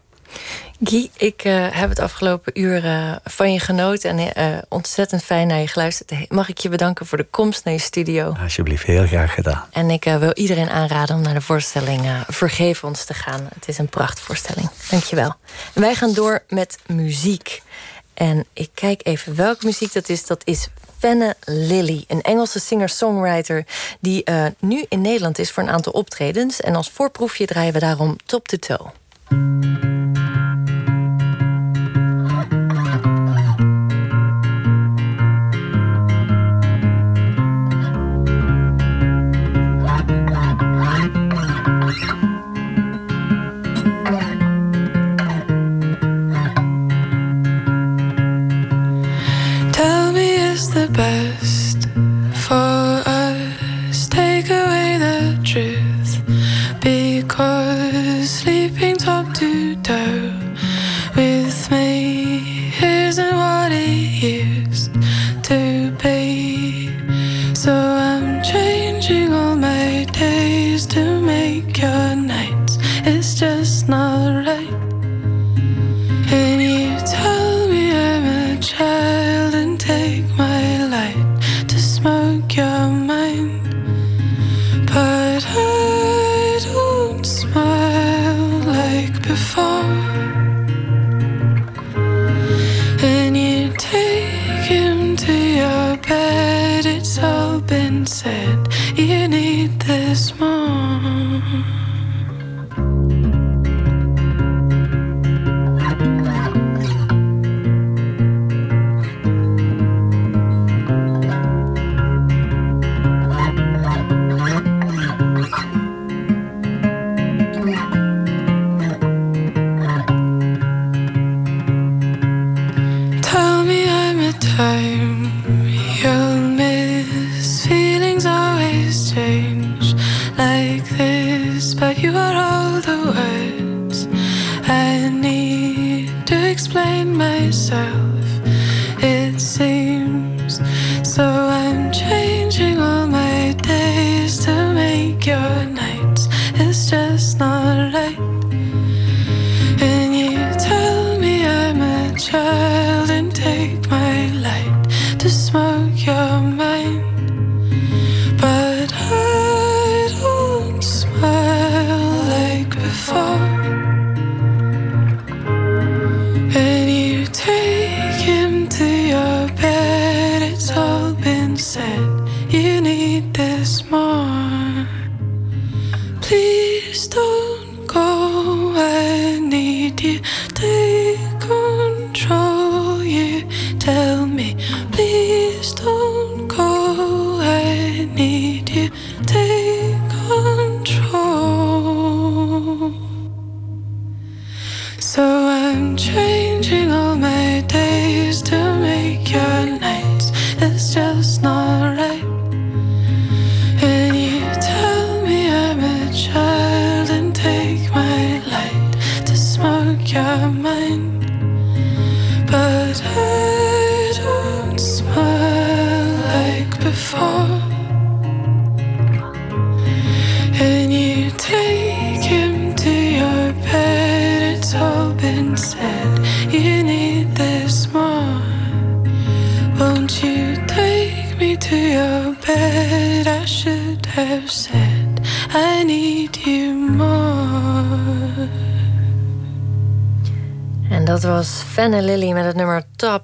Guy, ik uh, heb het afgelopen uur uh, van je genoten en uh, ontzettend fijn naar je geluisterd. Mag ik je bedanken voor de komst naar je studio? Alsjeblieft, heel graag gedaan. En ik wil iedereen aanraden om naar de voorstelling Vergeef ons te gaan. Het is een prachtvoorstelling. Dankjewel. En wij gaan door met muziek. En ik kijk even welke muziek dat is. Dat is Fenne Lilly, een Engelse singer-songwriter... die nu in Nederland is voor een aantal optredens. En als voorproefje draaien we daarom Top to Toe. best for us. Take away the truth because sleeping top to toe with me isn't what it used to be. So I'm changing all my days to make your nights. It's just not right.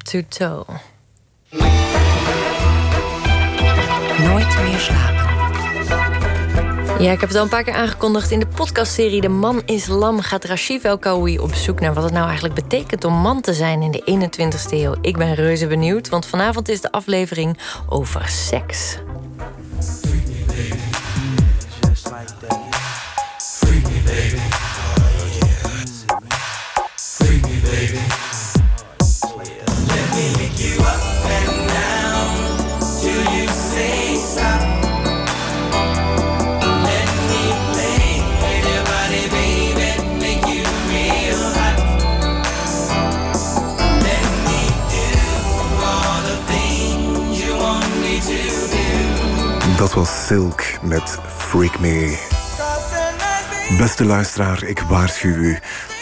To Toe. Nooit meer slapen. Ja, ik heb het al een paar keer aangekondigd. In de podcastserie De Man is Lam gaat Rashif El Kaoui op zoek naar wat het nou eigenlijk betekent om man te zijn in de 21ste eeuw. Ik ben reuze benieuwd, want vanavond is de aflevering over seks. Dat was Silk met Freak Me. Beste luisteraar, ik waarschuw u.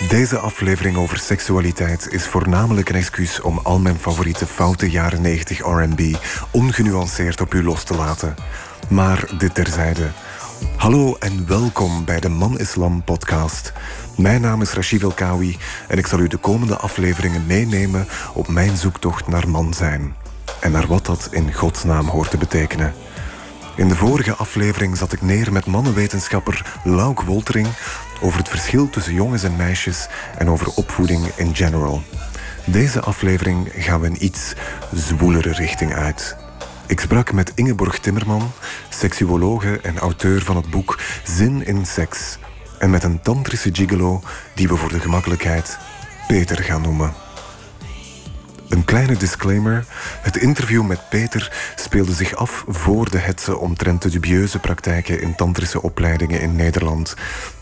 Deze aflevering over seksualiteit is voornamelijk een excuus om al mijn favoriete foute jaren 90 RB ongenuanceerd op u los te laten. Maar dit terzijde. Hallo en welkom bij de Man Islam podcast. Mijn naam is Rashid El Kawi en ik zal u de komende afleveringen meenemen op mijn zoektocht naar man zijn. En naar wat dat in godsnaam hoort te betekenen. In de vorige aflevering zat ik neer met mannenwetenschapper Lauk Woltering over het verschil tussen jongens en meisjes en over opvoeding in general. Deze aflevering gaan we een iets zwoelere richting uit. Ik sprak met Ingeborg Timmerman, seksuologe en auteur van het boek Zin in Seks. En met een tantrische gigolo die we voor de gemakkelijkheid Peter gaan noemen. Een kleine disclaimer. Het interview met Peter speelde zich af voor de hetze omtrent de dubieuze praktijken in tantrische opleidingen in Nederland.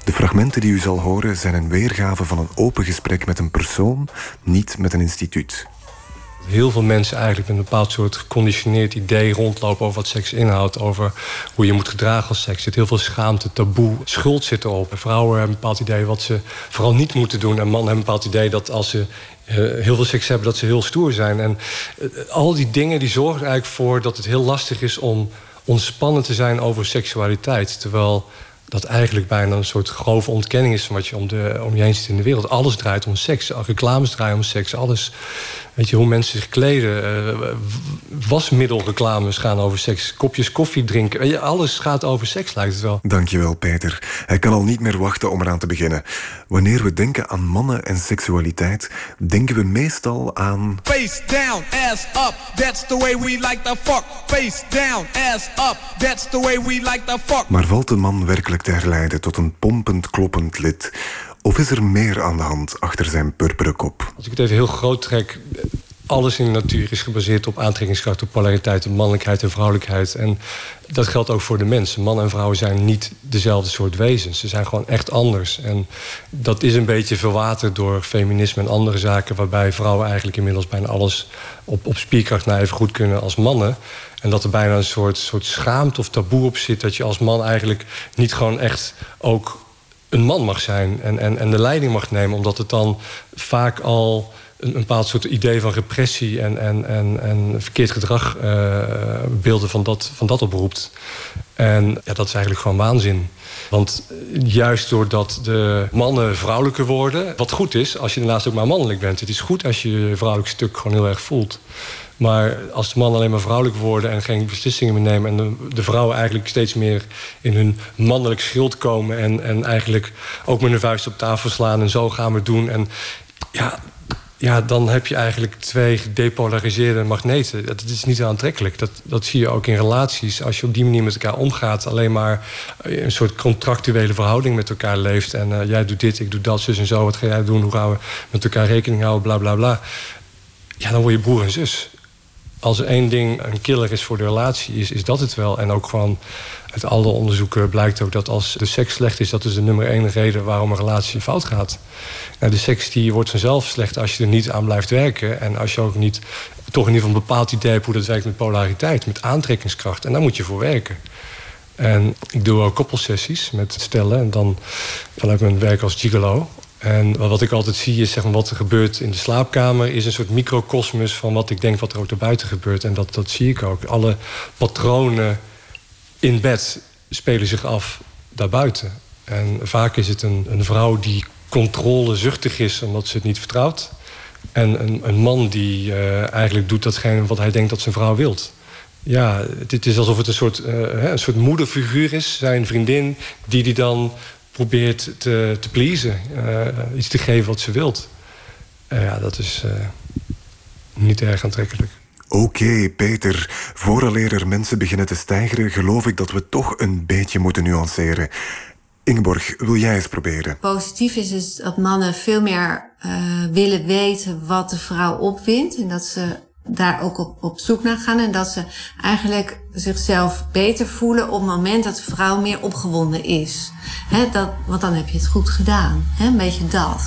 De fragmenten die u zal horen zijn een weergave van een open gesprek met een persoon, niet met een instituut. Heel veel mensen eigenlijk met een bepaald soort geconditioneerd idee rondlopen over wat seks inhoudt, over hoe je moet gedragen als seks. Er zit heel veel schaamte, taboe, schuld zit erop. Vrouwen hebben een bepaald idee wat ze vooral niet moeten doen. En mannen hebben een bepaald idee dat als ze heel veel seks hebben, dat ze heel stoer zijn. En uh, al die dingen die zorgen eigenlijk voor dat het heel lastig is om ontspannen te zijn over seksualiteit. Terwijl dat eigenlijk bijna een soort grove ontkenning is van wat je om, de, om je heen ziet in de wereld. Alles draait om seks. Reclames draaien om seks. Alles Weet je, hoe mensen zich kleden. Uh, wasmiddelreclames gaan over seks. Kopjes koffie drinken. Weet je, alles gaat over seks, lijkt het wel. Dankjewel, Peter. Hij kan al niet meer wachten om eraan te beginnen. Wanneer we denken aan mannen en seksualiteit, denken we meestal aan... Face down, ass up, that's the way we like the fuck. Face down, ass up, that's the way we like the fuck. Maar valt de man werkelijk te herleiden tot een pompend, kloppend lid? Of is er meer aan de hand achter zijn purperen kop? Als ik het even heel groot trek. Alles in de natuur is gebaseerd op aantrekkingskracht, op polariteit, op mannelijkheid en vrouwelijkheid. En dat geldt ook voor de mensen. Mannen en vrouwen zijn niet dezelfde soort wezens. Ze zijn gewoon echt anders. En dat is een beetje verwaterd door feminisme en andere zaken, waarbij vrouwen eigenlijk inmiddels bijna alles op, op spierkracht naar even goed kunnen als mannen. En dat er bijna een soort, soort schaamte of taboe op zit. Dat je als man eigenlijk niet gewoon echt ook een man mag zijn en, en, en de leiding mag nemen, omdat het dan vaak al een, een bepaald soort idee van repressie en, en, en, en verkeerd gedrag uh, beelden van dat, van dat oproept. En ja, dat is eigenlijk gewoon waanzin. Want juist doordat de mannen vrouwelijker worden, wat goed is als je daarnaast ook maar mannelijk bent. Het is goed als je je vrouwelijk stuk gewoon heel erg voelt. Maar als de mannen alleen maar vrouwelijk worden en geen beslissingen meer nemen... en de, de, vrouwen eigenlijk steeds meer in hun mannelijk schild komen... En, en eigenlijk ook met hun vuist op tafel slaan en zo gaan we doen. En ja, ja, dan heb je eigenlijk twee gedepolariseerde magneten. Dat is niet aantrekkelijk. Dat, dat zie je ook in relaties. Als je op die manier met elkaar omgaat... alleen maar een soort contractuele verhouding met elkaar leeft... en uh, jij doet dit, ik doe dat, zus en zo... wat ga jij doen, hoe gaan we met elkaar rekening houden, bla bla bla... ja, dan word je broer en zus als er één ding een killer is voor de relatie, is, is dat het wel. En ook gewoon uit alle onderzoeken blijkt ook dat als de seks slecht is, dat is de nummer één reden waarom een relatie fout gaat. Nou, de seks die wordt vanzelf slecht als je er niet aan blijft werken. En als je ook niet toch in ieder geval een bepaald idee hebt hoe dat werkt met polariteit, met aantrekkingskracht. En daar moet je voor werken. En ik doe ook koppelsessies met stellen. En dan vanuit mijn werk als gigolo. En wat ik altijd zie is zeg maar, wat er gebeurt in de slaapkamer... is een soort microcosmos van wat ik denk wat er ook daarbuiten gebeurt. En dat, dat zie ik ook. Alle patronen in bed spelen zich af daarbuiten. En vaak is het een, een vrouw die controlezuchtig is omdat ze het niet vertrouwt. En een, een man die uh, eigenlijk doet datgene wat hij denkt dat zijn vrouw wilt. ja, het is alsof het een soort, uh, een soort moederfiguur is. Zijn vriendin die die dan probeert te, te pleasen. Uh, iets te geven wat ze wilt. Uh, ja, dat is niet erg aantrekkelijk. Oké, Peter. Vooraleer er mensen beginnen te stijgeren... geloof ik dat we toch een beetje moeten nuanceren. Ingeborg, wil jij eens proberen? Positief is dus dat mannen veel meer willen weten wat de vrouw opwindt. En dat ze daar ook op, op zoek naar gaan. En dat ze eigenlijk zichzelf beter voelen op het moment dat de vrouw meer opgewonden is. He, dat, want dan heb je het goed gedaan. He, een beetje dat.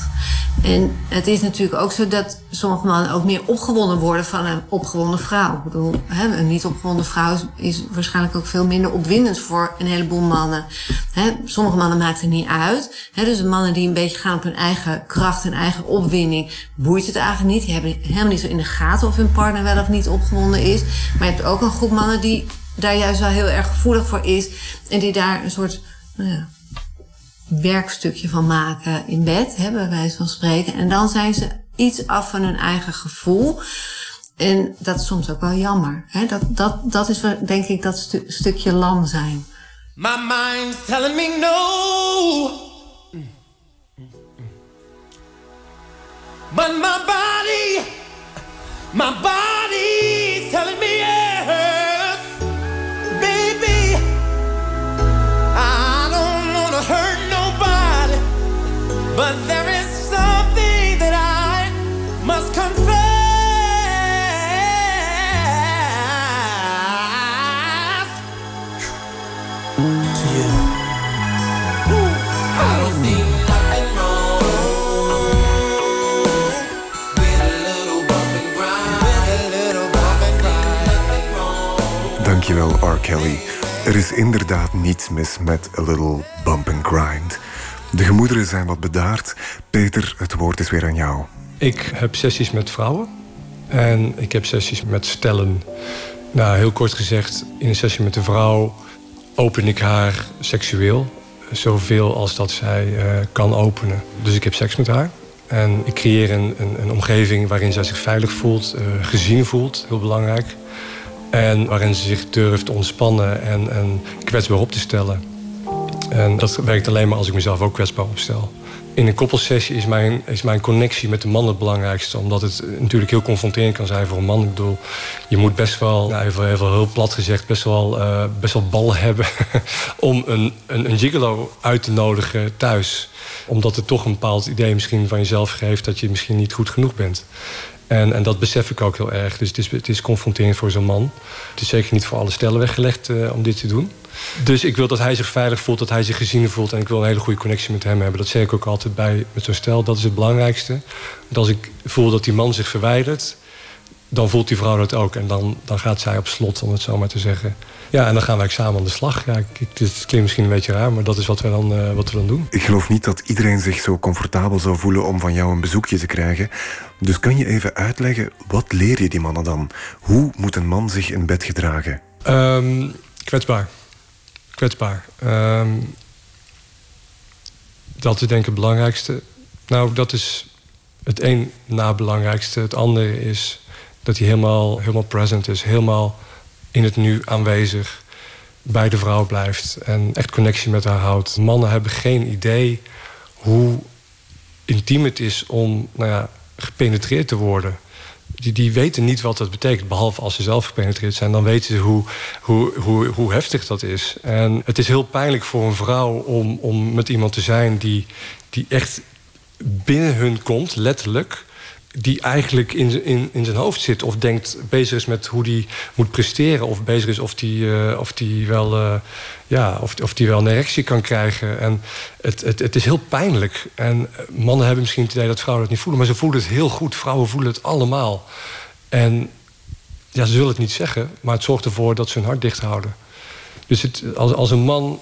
En het is natuurlijk ook zo dat sommige mannen ook meer opgewonden worden van een opgewonden vrouw. Ik bedoel, he, een niet opgewonden vrouw is, waarschijnlijk ook veel minder opwindend voor een heleboel mannen. sommige mannen maakt het niet uit. dus mannen die een beetje gaan op hun eigen kracht en eigen opwinding, boeit het eigenlijk niet. Die hebben helemaal niet zo in de gaten of hun partner wel of niet opgewonden is. Maar je hebt ook een groep mannen die daar juist wel heel erg gevoelig voor is. En die daar een soort nou ja, werkstukje van maken in bed, hè, bij wijze van spreken. En dan zijn ze iets af van hun eigen gevoel. En dat is soms ook wel jammer. Hè? Dat, dat, dat is denk ik dat stu stukje lam zijn. My mind's telling me no. But my body, my body's telling me yes. Dankjewel, R. Kelly. Er is inderdaad niets mis met a little bump and grind. De gemoederen zijn wat bedaard. Peter, het woord is weer aan jou. Ik heb sessies met vrouwen. En ik heb sessies met stellen. Nou, heel kort gezegd, in een sessie met een vrouw open ik haar seksueel. Zoveel als dat zij uh, kan openen. Dus ik heb seks met haar. En ik creëer een, een, een omgeving waarin zij zich veilig voelt, uh, gezien voelt, heel belangrijk. En waarin ze zich durft ontspannen en, en kwetsbaar op te stellen. En dat werkt alleen maar als ik mezelf ook kwetsbaar opstel. In een koppelsessie is mijn, is mijn connectie met de man het belangrijkste. Omdat het natuurlijk heel confronterend kan zijn voor een man. Ik bedoel, je moet best wel, even, heel plat gezegd, best wel, uh, best wel ballen [LAUGHS] hebben om een, een, een gigolo uit te nodigen thuis. Omdat het toch een bepaald idee misschien van jezelf geeft dat je misschien niet goed genoeg bent. En, en dat besef ik ook heel erg. Dus het is, het is confronterend voor zo'n man. Het is zeker niet voor alle stellen weggelegd uh, om dit te doen. Dus ik wil dat hij zich veilig voelt, dat hij zich gezien voelt. En ik wil een hele goede connectie met hem hebben. Dat zeg ik ook altijd bij met zo'n stel. Dat is het belangrijkste. Want als ik voel dat die man zich verwijdert, dan voelt die vrouw dat ook. En dan, dan gaat zij op slot, om het zo maar te zeggen. Ja, en dan gaan wij samen aan de slag. Ja, ik, het klinkt misschien een beetje raar, maar dat is wat we, dan, uh, wat we dan doen. Ik geloof niet dat iedereen zich zo comfortabel zou voelen om van jou een bezoekje te krijgen. Dus kan je even uitleggen, wat leer je die mannen dan? Hoe moet een man zich in bed gedragen? Um, kwetsbaar kwetsbaar. Um, dat is denk ik het belangrijkste. Nou, dat is het een na belangrijkste. Het andere is dat hij helemaal, helemaal present is. Helemaal in het nu aanwezig. Bij de vrouw blijft. En echt connectie met haar houdt. Mannen hebben geen idee hoe intiem het is om nou ja, gepenetreerd te worden die, die weten niet wat dat betekent. Behalve als ze zelf gepenetreerd zijn. Dan weten ze hoe, hoe, hoe, hoe heftig dat is. En het is heel pijnlijk voor een vrouw om, om met iemand te zijn die, die echt binnen hun komt, letterlijk die eigenlijk in, in, in zijn hoofd zit of denkt bezig is met hoe die moet presteren of bezig is of die, uh, of die wel uh, ja, of, of die wel een erectie kan krijgen. En het, het, het is heel pijnlijk. En mannen hebben misschien het idee dat vrouwen het niet voelen, maar ze voelen het heel goed. Vrouwen voelen het allemaal. En ja, ze zullen het niet zeggen, maar het zorgt ervoor dat ze hun hart dicht houden. Dus het, als, als een man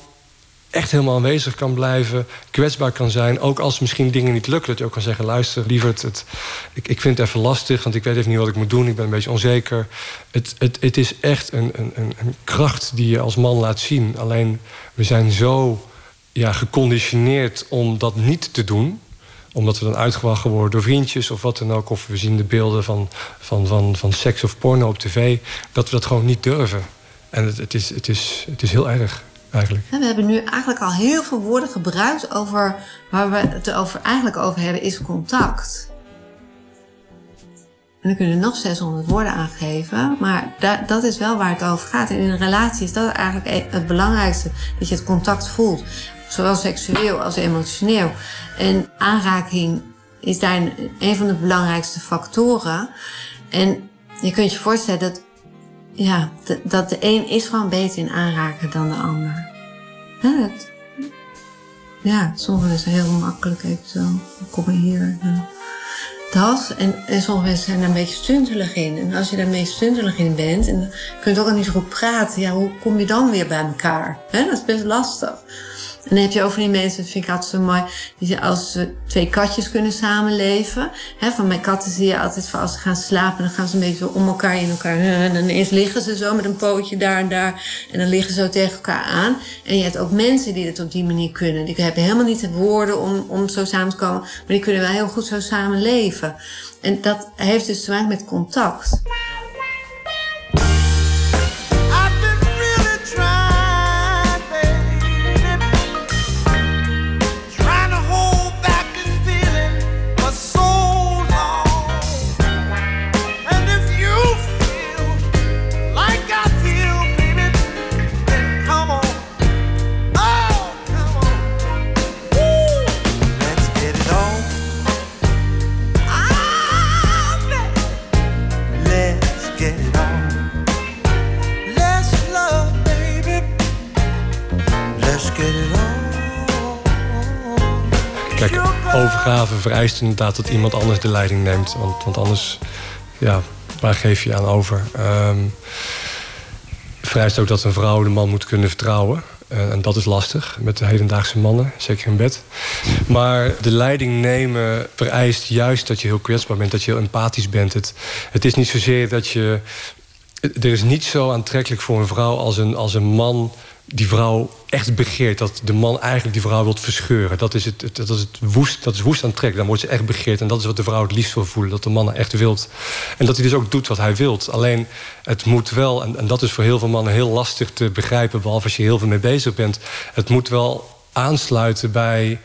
echt helemaal aanwezig kan blijven, kwetsbaar kan zijn. Ook als misschien dingen niet lukken, dat je ook kan zeggen... luister, lieverd, het, ik, ik vind het even lastig... want ik weet even niet wat ik moet doen, ik ben een beetje onzeker. Het, het, het is echt een, een, een kracht die je als man laat zien. Alleen, we zijn zo ja, geconditioneerd om dat niet te doen Omdat we dan uitgewachen worden door vriendjes of wat dan ook. Of we zien de beelden van, van, van, van seks of porno op tv. Dat we dat gewoon niet durven. En het, het, is, het, is, het is heel erg. Eigenlijk. We hebben nu eigenlijk al heel veel woorden gebruikt over waar we het over, eigenlijk over hebben, is contact. En dan kunnen we nog 600 woorden aangeven. Maar dat is wel waar het over gaat. En in een relatie is dat eigenlijk e- het belangrijkste. Dat je het contact voelt. Zowel seksueel als emotioneel. En aanraking is daar een van de belangrijkste factoren. En je kunt je voorstellen dat, ja, dat de een is gewoon beter in aanraken dan de ander. Ja, ja sommigen is heel makkelijk even zo. Kom maar hier. Dat. En, en sommige zijn daar een beetje stuntelig in. En als je daar meest stuntelig in bent, en dan kun je ook al niet zo goed praten, ja, hoe kom je dan weer bij elkaar? dat is best lastig. En dan heb je over die mensen, dat vind ik altijd zo mooi, die als ze twee katjes kunnen samenleven. Hè, van mijn katten zie je altijd van als ze gaan slapen, dan gaan ze een beetje om elkaar in elkaar. En dan eerst liggen ze zo met een pootje daar en daar. En dan liggen ze zo tegen elkaar aan. En je hebt ook mensen die het op die manier kunnen. Die hebben helemaal niet de woorden om, om zo samen te komen, maar die kunnen wel heel goed zo samen leven. En dat heeft dus te maken met contact. Vereist inderdaad dat iemand anders de leiding neemt. Want, want anders, ja, waar geef je aan over? Um, vereist ook dat een vrouw de man moet kunnen vertrouwen. Uh, en dat is lastig met de hedendaagse mannen, zeker in bed. Maar de leiding nemen vereist juist dat je heel kwetsbaar bent, dat je heel empathisch bent. Het, het is niet zozeer dat je. Er is niet zo aantrekkelijk voor een vrouw als een, als een man die vrouw echt begeert. Dat de man eigenlijk die vrouw wilt verscheuren. Dat is, het, dat is, het woest, dat is woest aantrekkelijk. Dan wordt ze echt begeerd. En dat is wat de vrouw het liefst wil voelen. Dat de man echt wilt. En dat hij dus ook doet wat hij wilt. Alleen het moet wel, en, en dat is voor heel veel mannen heel lastig te begrijpen. Behalve als je heel veel mee bezig bent. Het moet wel aansluiten bij.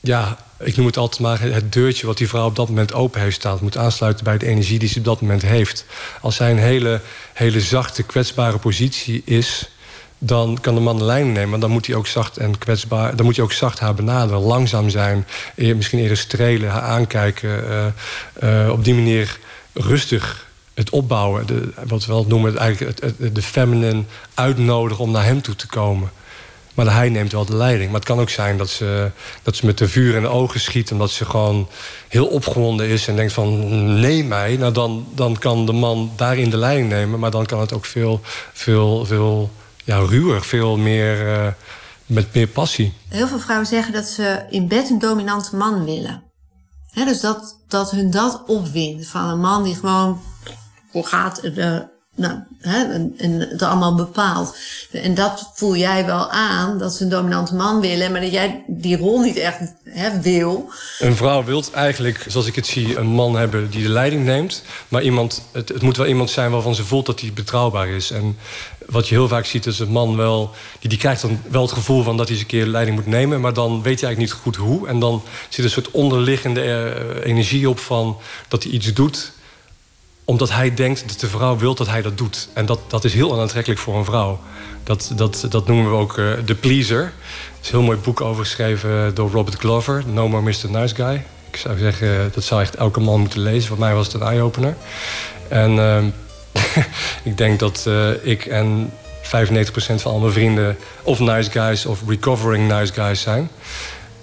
Ja, ik noem het altijd maar het deurtje wat die vrouw op dat moment open heeft staan. Het moet aansluiten bij de energie die ze op dat moment heeft. Als zij een hele, hele zachte, kwetsbare positie is dan kan de man de lijn nemen. Dan moet hij ook zacht en kwetsbaar. Dan moet hij ook zacht haar benaderen, langzaam zijn. Misschien eerder strelen, haar aankijken. Uh, uh, op die manier rustig het opbouwen. De, wat we wel noemen, eigenlijk het, het, de feminine uitnodigen om naar hem toe te komen. Maar hij neemt wel de leiding. Maar het kan ook zijn dat ze, dat ze met de vuur in de ogen schiet... omdat ze gewoon heel opgewonden is en denkt van... nee mij, nou dan, dan kan de man daarin de leiding nemen... maar dan kan het ook veel, veel, veel ja, ruwer, veel meer uh, met meer passie. Heel veel vrouwen zeggen dat ze in bed een dominante man willen. He, dus dat, dat hun dat opwint van een man die gewoon gaat uh, nou, hè, en, en, het allemaal bepaalt. En dat voel jij wel aan, dat ze een dominante man willen, maar dat jij die rol niet echt hè, wil. Een vrouw wil eigenlijk, zoals ik het zie, een man hebben die de leiding neemt. Maar iemand, het, het moet wel iemand zijn waarvan ze voelt dat hij betrouwbaar is. En wat je heel vaak ziet is een man wel... Die, die krijgt dan wel het gevoel van dat hij eens een keer leiding moet nemen... maar dan weet hij eigenlijk niet goed hoe. En dan zit een soort onderliggende eh, energie op van dat hij iets doet omdat hij denkt dat de vrouw wil dat hij dat doet. En dat, dat is heel onaantrekkelijk voor een vrouw. Dat, dat, dat noemen we ook uh, de pleaser. Er is een heel mooi boek over geschreven door Robert Glover. No More Mr. Nice Guy. Ik zou zeggen, dat zou echt elke man moeten lezen. Voor mij was het een eye-opener. En uh, [LAUGHS] ik denk dat uh, ik en 95% van al mijn vrienden... of nice guys of recovering nice guys zijn.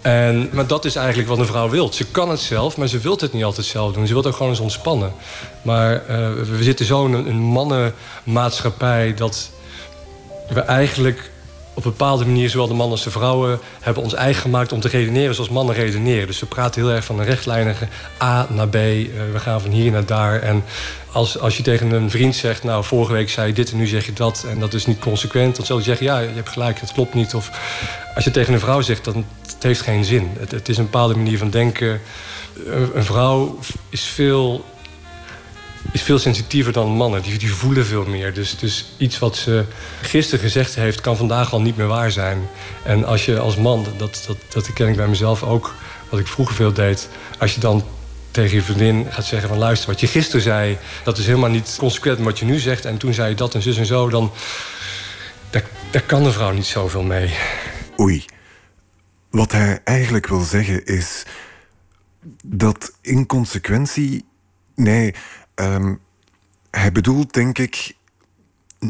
En, maar dat is eigenlijk wat een vrouw wil. Ze kan het zelf, maar ze wil het niet altijd zelf doen. Ze wil ook gewoon eens ontspannen. Maar uh, we zitten zo in een mannenmaatschappij... dat we eigenlijk op een bepaalde manier, zowel de mannen als de vrouwen, hebben ons eigen gemaakt om te redeneren zoals mannen redeneren. Dus we praten heel erg van een rechtlijnige A naar B. Uh, we gaan van hier naar daar. En als, als je tegen een vriend zegt, nou, vorige week zei je dit en nu zeg je dat, en dat is niet consequent, dan zal hij zeggen, ja, je hebt gelijk, het klopt niet. Of als je tegen een vrouw zegt, dan het heeft geen zin. Het, is een bepaalde manier van denken. Een vrouw is veel is veel sensitiever dan mannen. Die, voelen veel meer. Dus, dus iets wat ze gisteren gezegd heeft, kan vandaag al niet meer waar zijn. En als je als man, dat, dat, dat ken ik bij mezelf ook, wat ik vroeger veel deed. Als je dan tegen je vriendin gaat zeggen van luister, wat je gisteren zei, dat is helemaal niet consequent met wat je nu zegt. En toen zei je dat en zus en zo, dan daar, daar kan de vrouw niet zoveel mee. Oei. Wat hij eigenlijk wil zeggen is dat inconsequentie. Nee, Um, hij bedoelt, denk ik.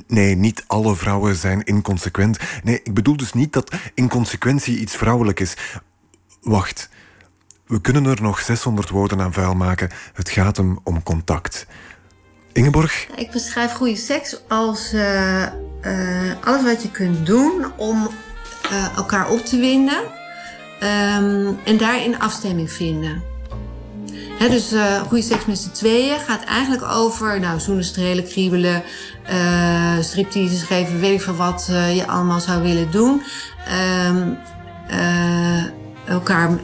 Nee, niet alle vrouwen zijn inconsequent. Nee, ik bedoel dus niet dat inconsequentie iets vrouwelijk is. Wacht. We kunnen er nog 600 woorden aan vuil maken. Het gaat hem om contact. Ingeborg? Ik beschrijf goede seks als uh, uh, alles wat je kunt doen om uh, elkaar op te winden. Um, en daarin afstemming vinden dus uh, goede seks met z'n tweeën gaat eigenlijk over nou, zoenen, strelen, kriebelen, uh, stripteases geven, weet ik veel wat uh, je allemaal zou willen doen. Um, elkaar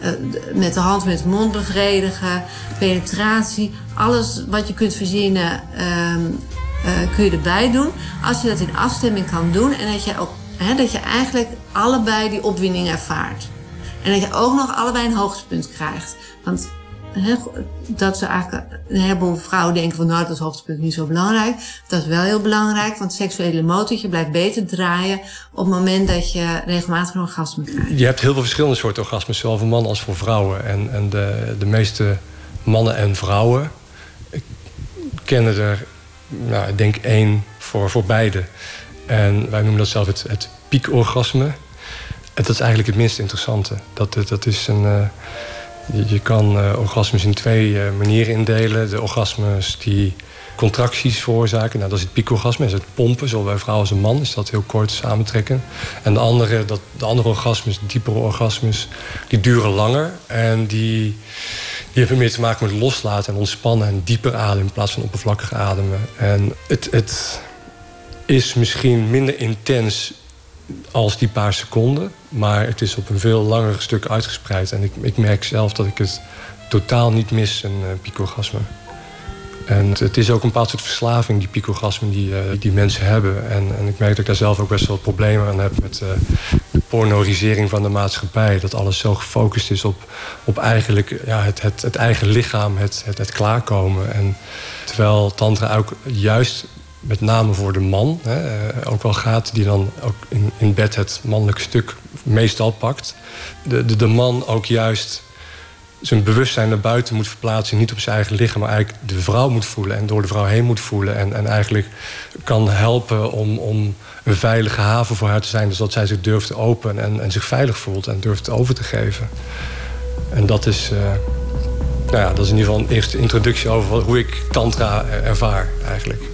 met de hand met de mond bevredigen, penetratie, alles wat je kunt verzinnen um, kun je erbij doen. Als je dat in afstemming kan doen en dat je, ook, dat je eigenlijk allebei die opwinding ervaart. En dat je ook nog allebei een hoogtepunt krijgt. Want dat ze eigenlijk een heleboel vrouwen denken van nou dat is hoogtepunt niet zo belangrijk. Dat is wel heel belangrijk, want seksuele motortje blijft beter draaien op het moment dat je regelmatig een orgasme krijgt. Je hebt heel veel verschillende soorten orgasmes, zowel voor mannen als voor vrouwen. En, en de, de meeste mannen en vrouwen kennen er, nou, ik denk één voor, voor beide. En wij noemen dat zelf het, het piekorgasme. En dat is eigenlijk het minst interessante. Dat, dat is een... Uh, je, kan uh, orgasmes in twee uh, manieren indelen. De orgasmes die contracties veroorzaken, nou, dat is het piekorgasme, dat is het pompen, zowel bij vrouw als een man, is dat heel kort samentrekken. En de andere, dat, de andere orgasmes, diepere orgasmes, die duren langer en die, die hebben meer te maken met loslaten en ontspannen en dieper ademen in plaats van oppervlakkig ademen. En het, het is misschien minder intens als die paar seconden. Maar het is op een veel langer stuk uitgespreid. En ik, ik merk zelf dat ik het totaal niet mis, een uh, picogasme. En het, is ook een bepaald soort verslaving, die picogasmen die, uh, die mensen hebben. En, en, ik merk dat ik daar zelf ook best wel problemen aan heb met uh, de pornorisering van de maatschappij. Dat alles zo gefocust is op, op eigenlijk ja, het, het, het eigen lichaam, het, het, het klaarkomen. En terwijl tantra ook juist met name voor de man hè, eh, ook wel gaat, die dan ook in, in bed het mannelijke stuk meestal pakt. De, de, de man ook juist zijn bewustzijn naar buiten moet verplaatsen, niet op zijn eigen lichaam, maar eigenlijk de vrouw moet voelen en door de vrouw heen moet voelen. En, en eigenlijk kan helpen om, om een veilige haven voor haar te zijn, zodat zij zich durft te openen en, en zich veilig voelt en durft over te geven. En dat is, uh, nou ja, dat is in ieder geval een eerste introductie over hoe ik Tantra ervaar eigenlijk.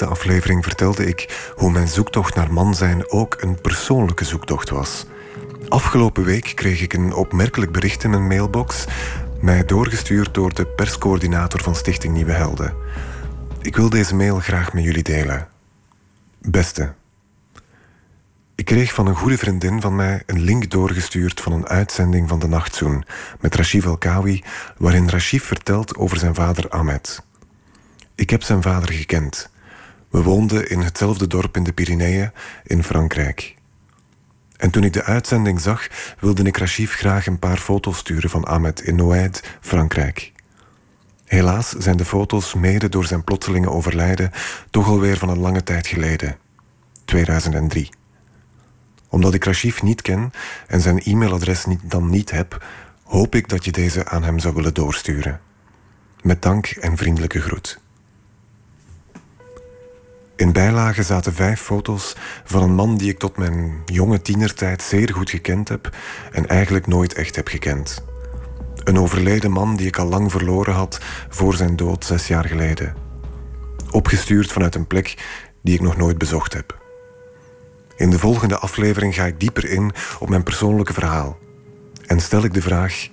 Eerste aflevering vertelde ik hoe mijn zoektocht naar man zijn ook een persoonlijke zoektocht was. Afgelopen week kreeg ik een opmerkelijk bericht in mijn mailbox, mij doorgestuurd door de perscoördinator van Stichting Nieuwe Helden. Ik wil deze mail graag met jullie delen. Beste. Ik kreeg van een goede vriendin van mij een link doorgestuurd van een uitzending van de Nachtzoen met Rashif Elkawi, waarin Rashif vertelt over zijn vader Ahmed. Ik heb zijn vader gekend. We woonden in hetzelfde dorp in de Pyreneeën in Frankrijk. En toen ik de uitzending zag, wilde ik Rachif graag een paar foto's sturen van Ahmed in Noaid, Frankrijk. Helaas zijn de foto's mede door zijn plotselinge overlijden toch alweer van een lange tijd geleden. 2003. Omdat ik Rashif niet ken en zijn e-mailadres niet, dan niet heb, hoop ik dat je deze aan hem zou willen doorsturen. Met dank en vriendelijke groet. In bijlage zaten vijf foto's van een man die ik tot mijn jonge tienertijd zeer goed gekend heb en eigenlijk nooit echt heb gekend. Een overleden man die ik al lang verloren had voor zijn dood zes jaar geleden. Opgestuurd vanuit een plek die ik nog nooit bezocht heb. In de volgende aflevering ga ik dieper in op mijn persoonlijke verhaal. En stel ik de vraag: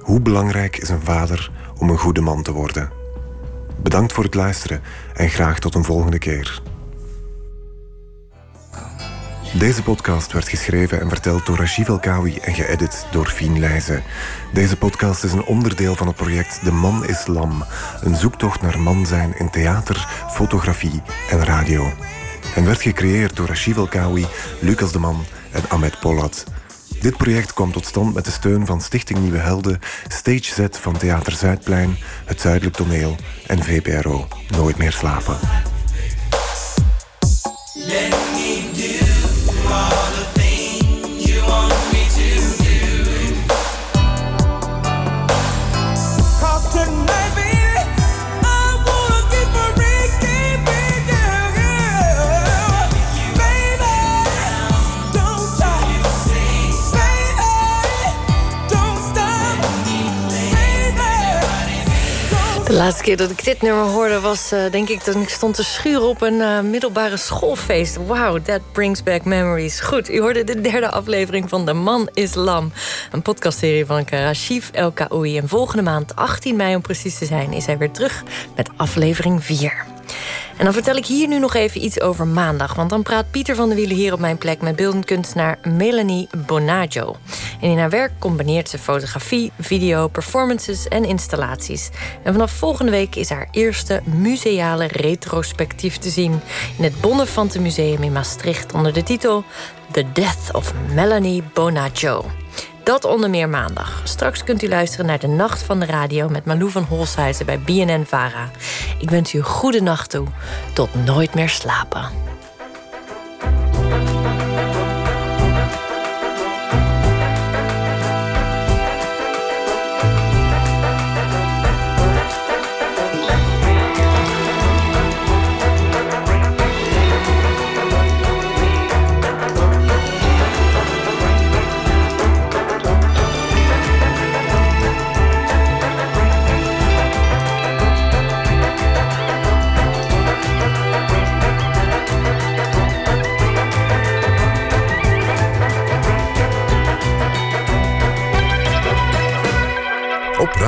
hoe belangrijk is een vader om een goede man te worden? Bedankt voor het luisteren en graag tot een volgende keer. Deze podcast werd geschreven en verteld door Rashid Elkawi en geëdit door Fien Leijzen. Deze podcast is een onderdeel van het project De Man is Lam. Een zoektocht naar man zijn in theater, fotografie en radio. En werd gecreëerd door Rashid Elkawi, Lucas de Man en Ahmed Polat. Dit project kwam tot stand met de steun van Stichting Nieuwe Helden, Stage Z van Theater Zuidplein, Het Zuidelijk Toneel en VPRO Nooit meer slapen. De laatste keer dat ik dit nummer hoorde was, uh, denk ik, dat ik stond te schuren op een uh, middelbare schoolfeest. Wow, that brings back memories. Goed, u hoorde de derde aflevering van De Man is Lam. Een podcastserie van Karashif El Kaoui. En volgende maand, 18 mei om precies te zijn, is hij weer terug met aflevering 4. En dan vertel ik hier nu nog even iets over maandag. Want dan praat Pieter van der Wielen hier op mijn plek met beeldend kunstenaar Melanie Bonaggio. En in haar werk combineert ze fotografie, video, performances en installaties. En vanaf volgende week is haar eerste museale retrospectief te zien in het Bonnefante Museum in Maastricht onder de titel The Death of Melanie Bonaggio. Dat onder meer maandag. Straks kunt u luisteren naar de Nacht van de Radio met Malou van Holshuizen bij BNN Vara. Ik wens u een goede nacht toe. Tot nooit meer slapen.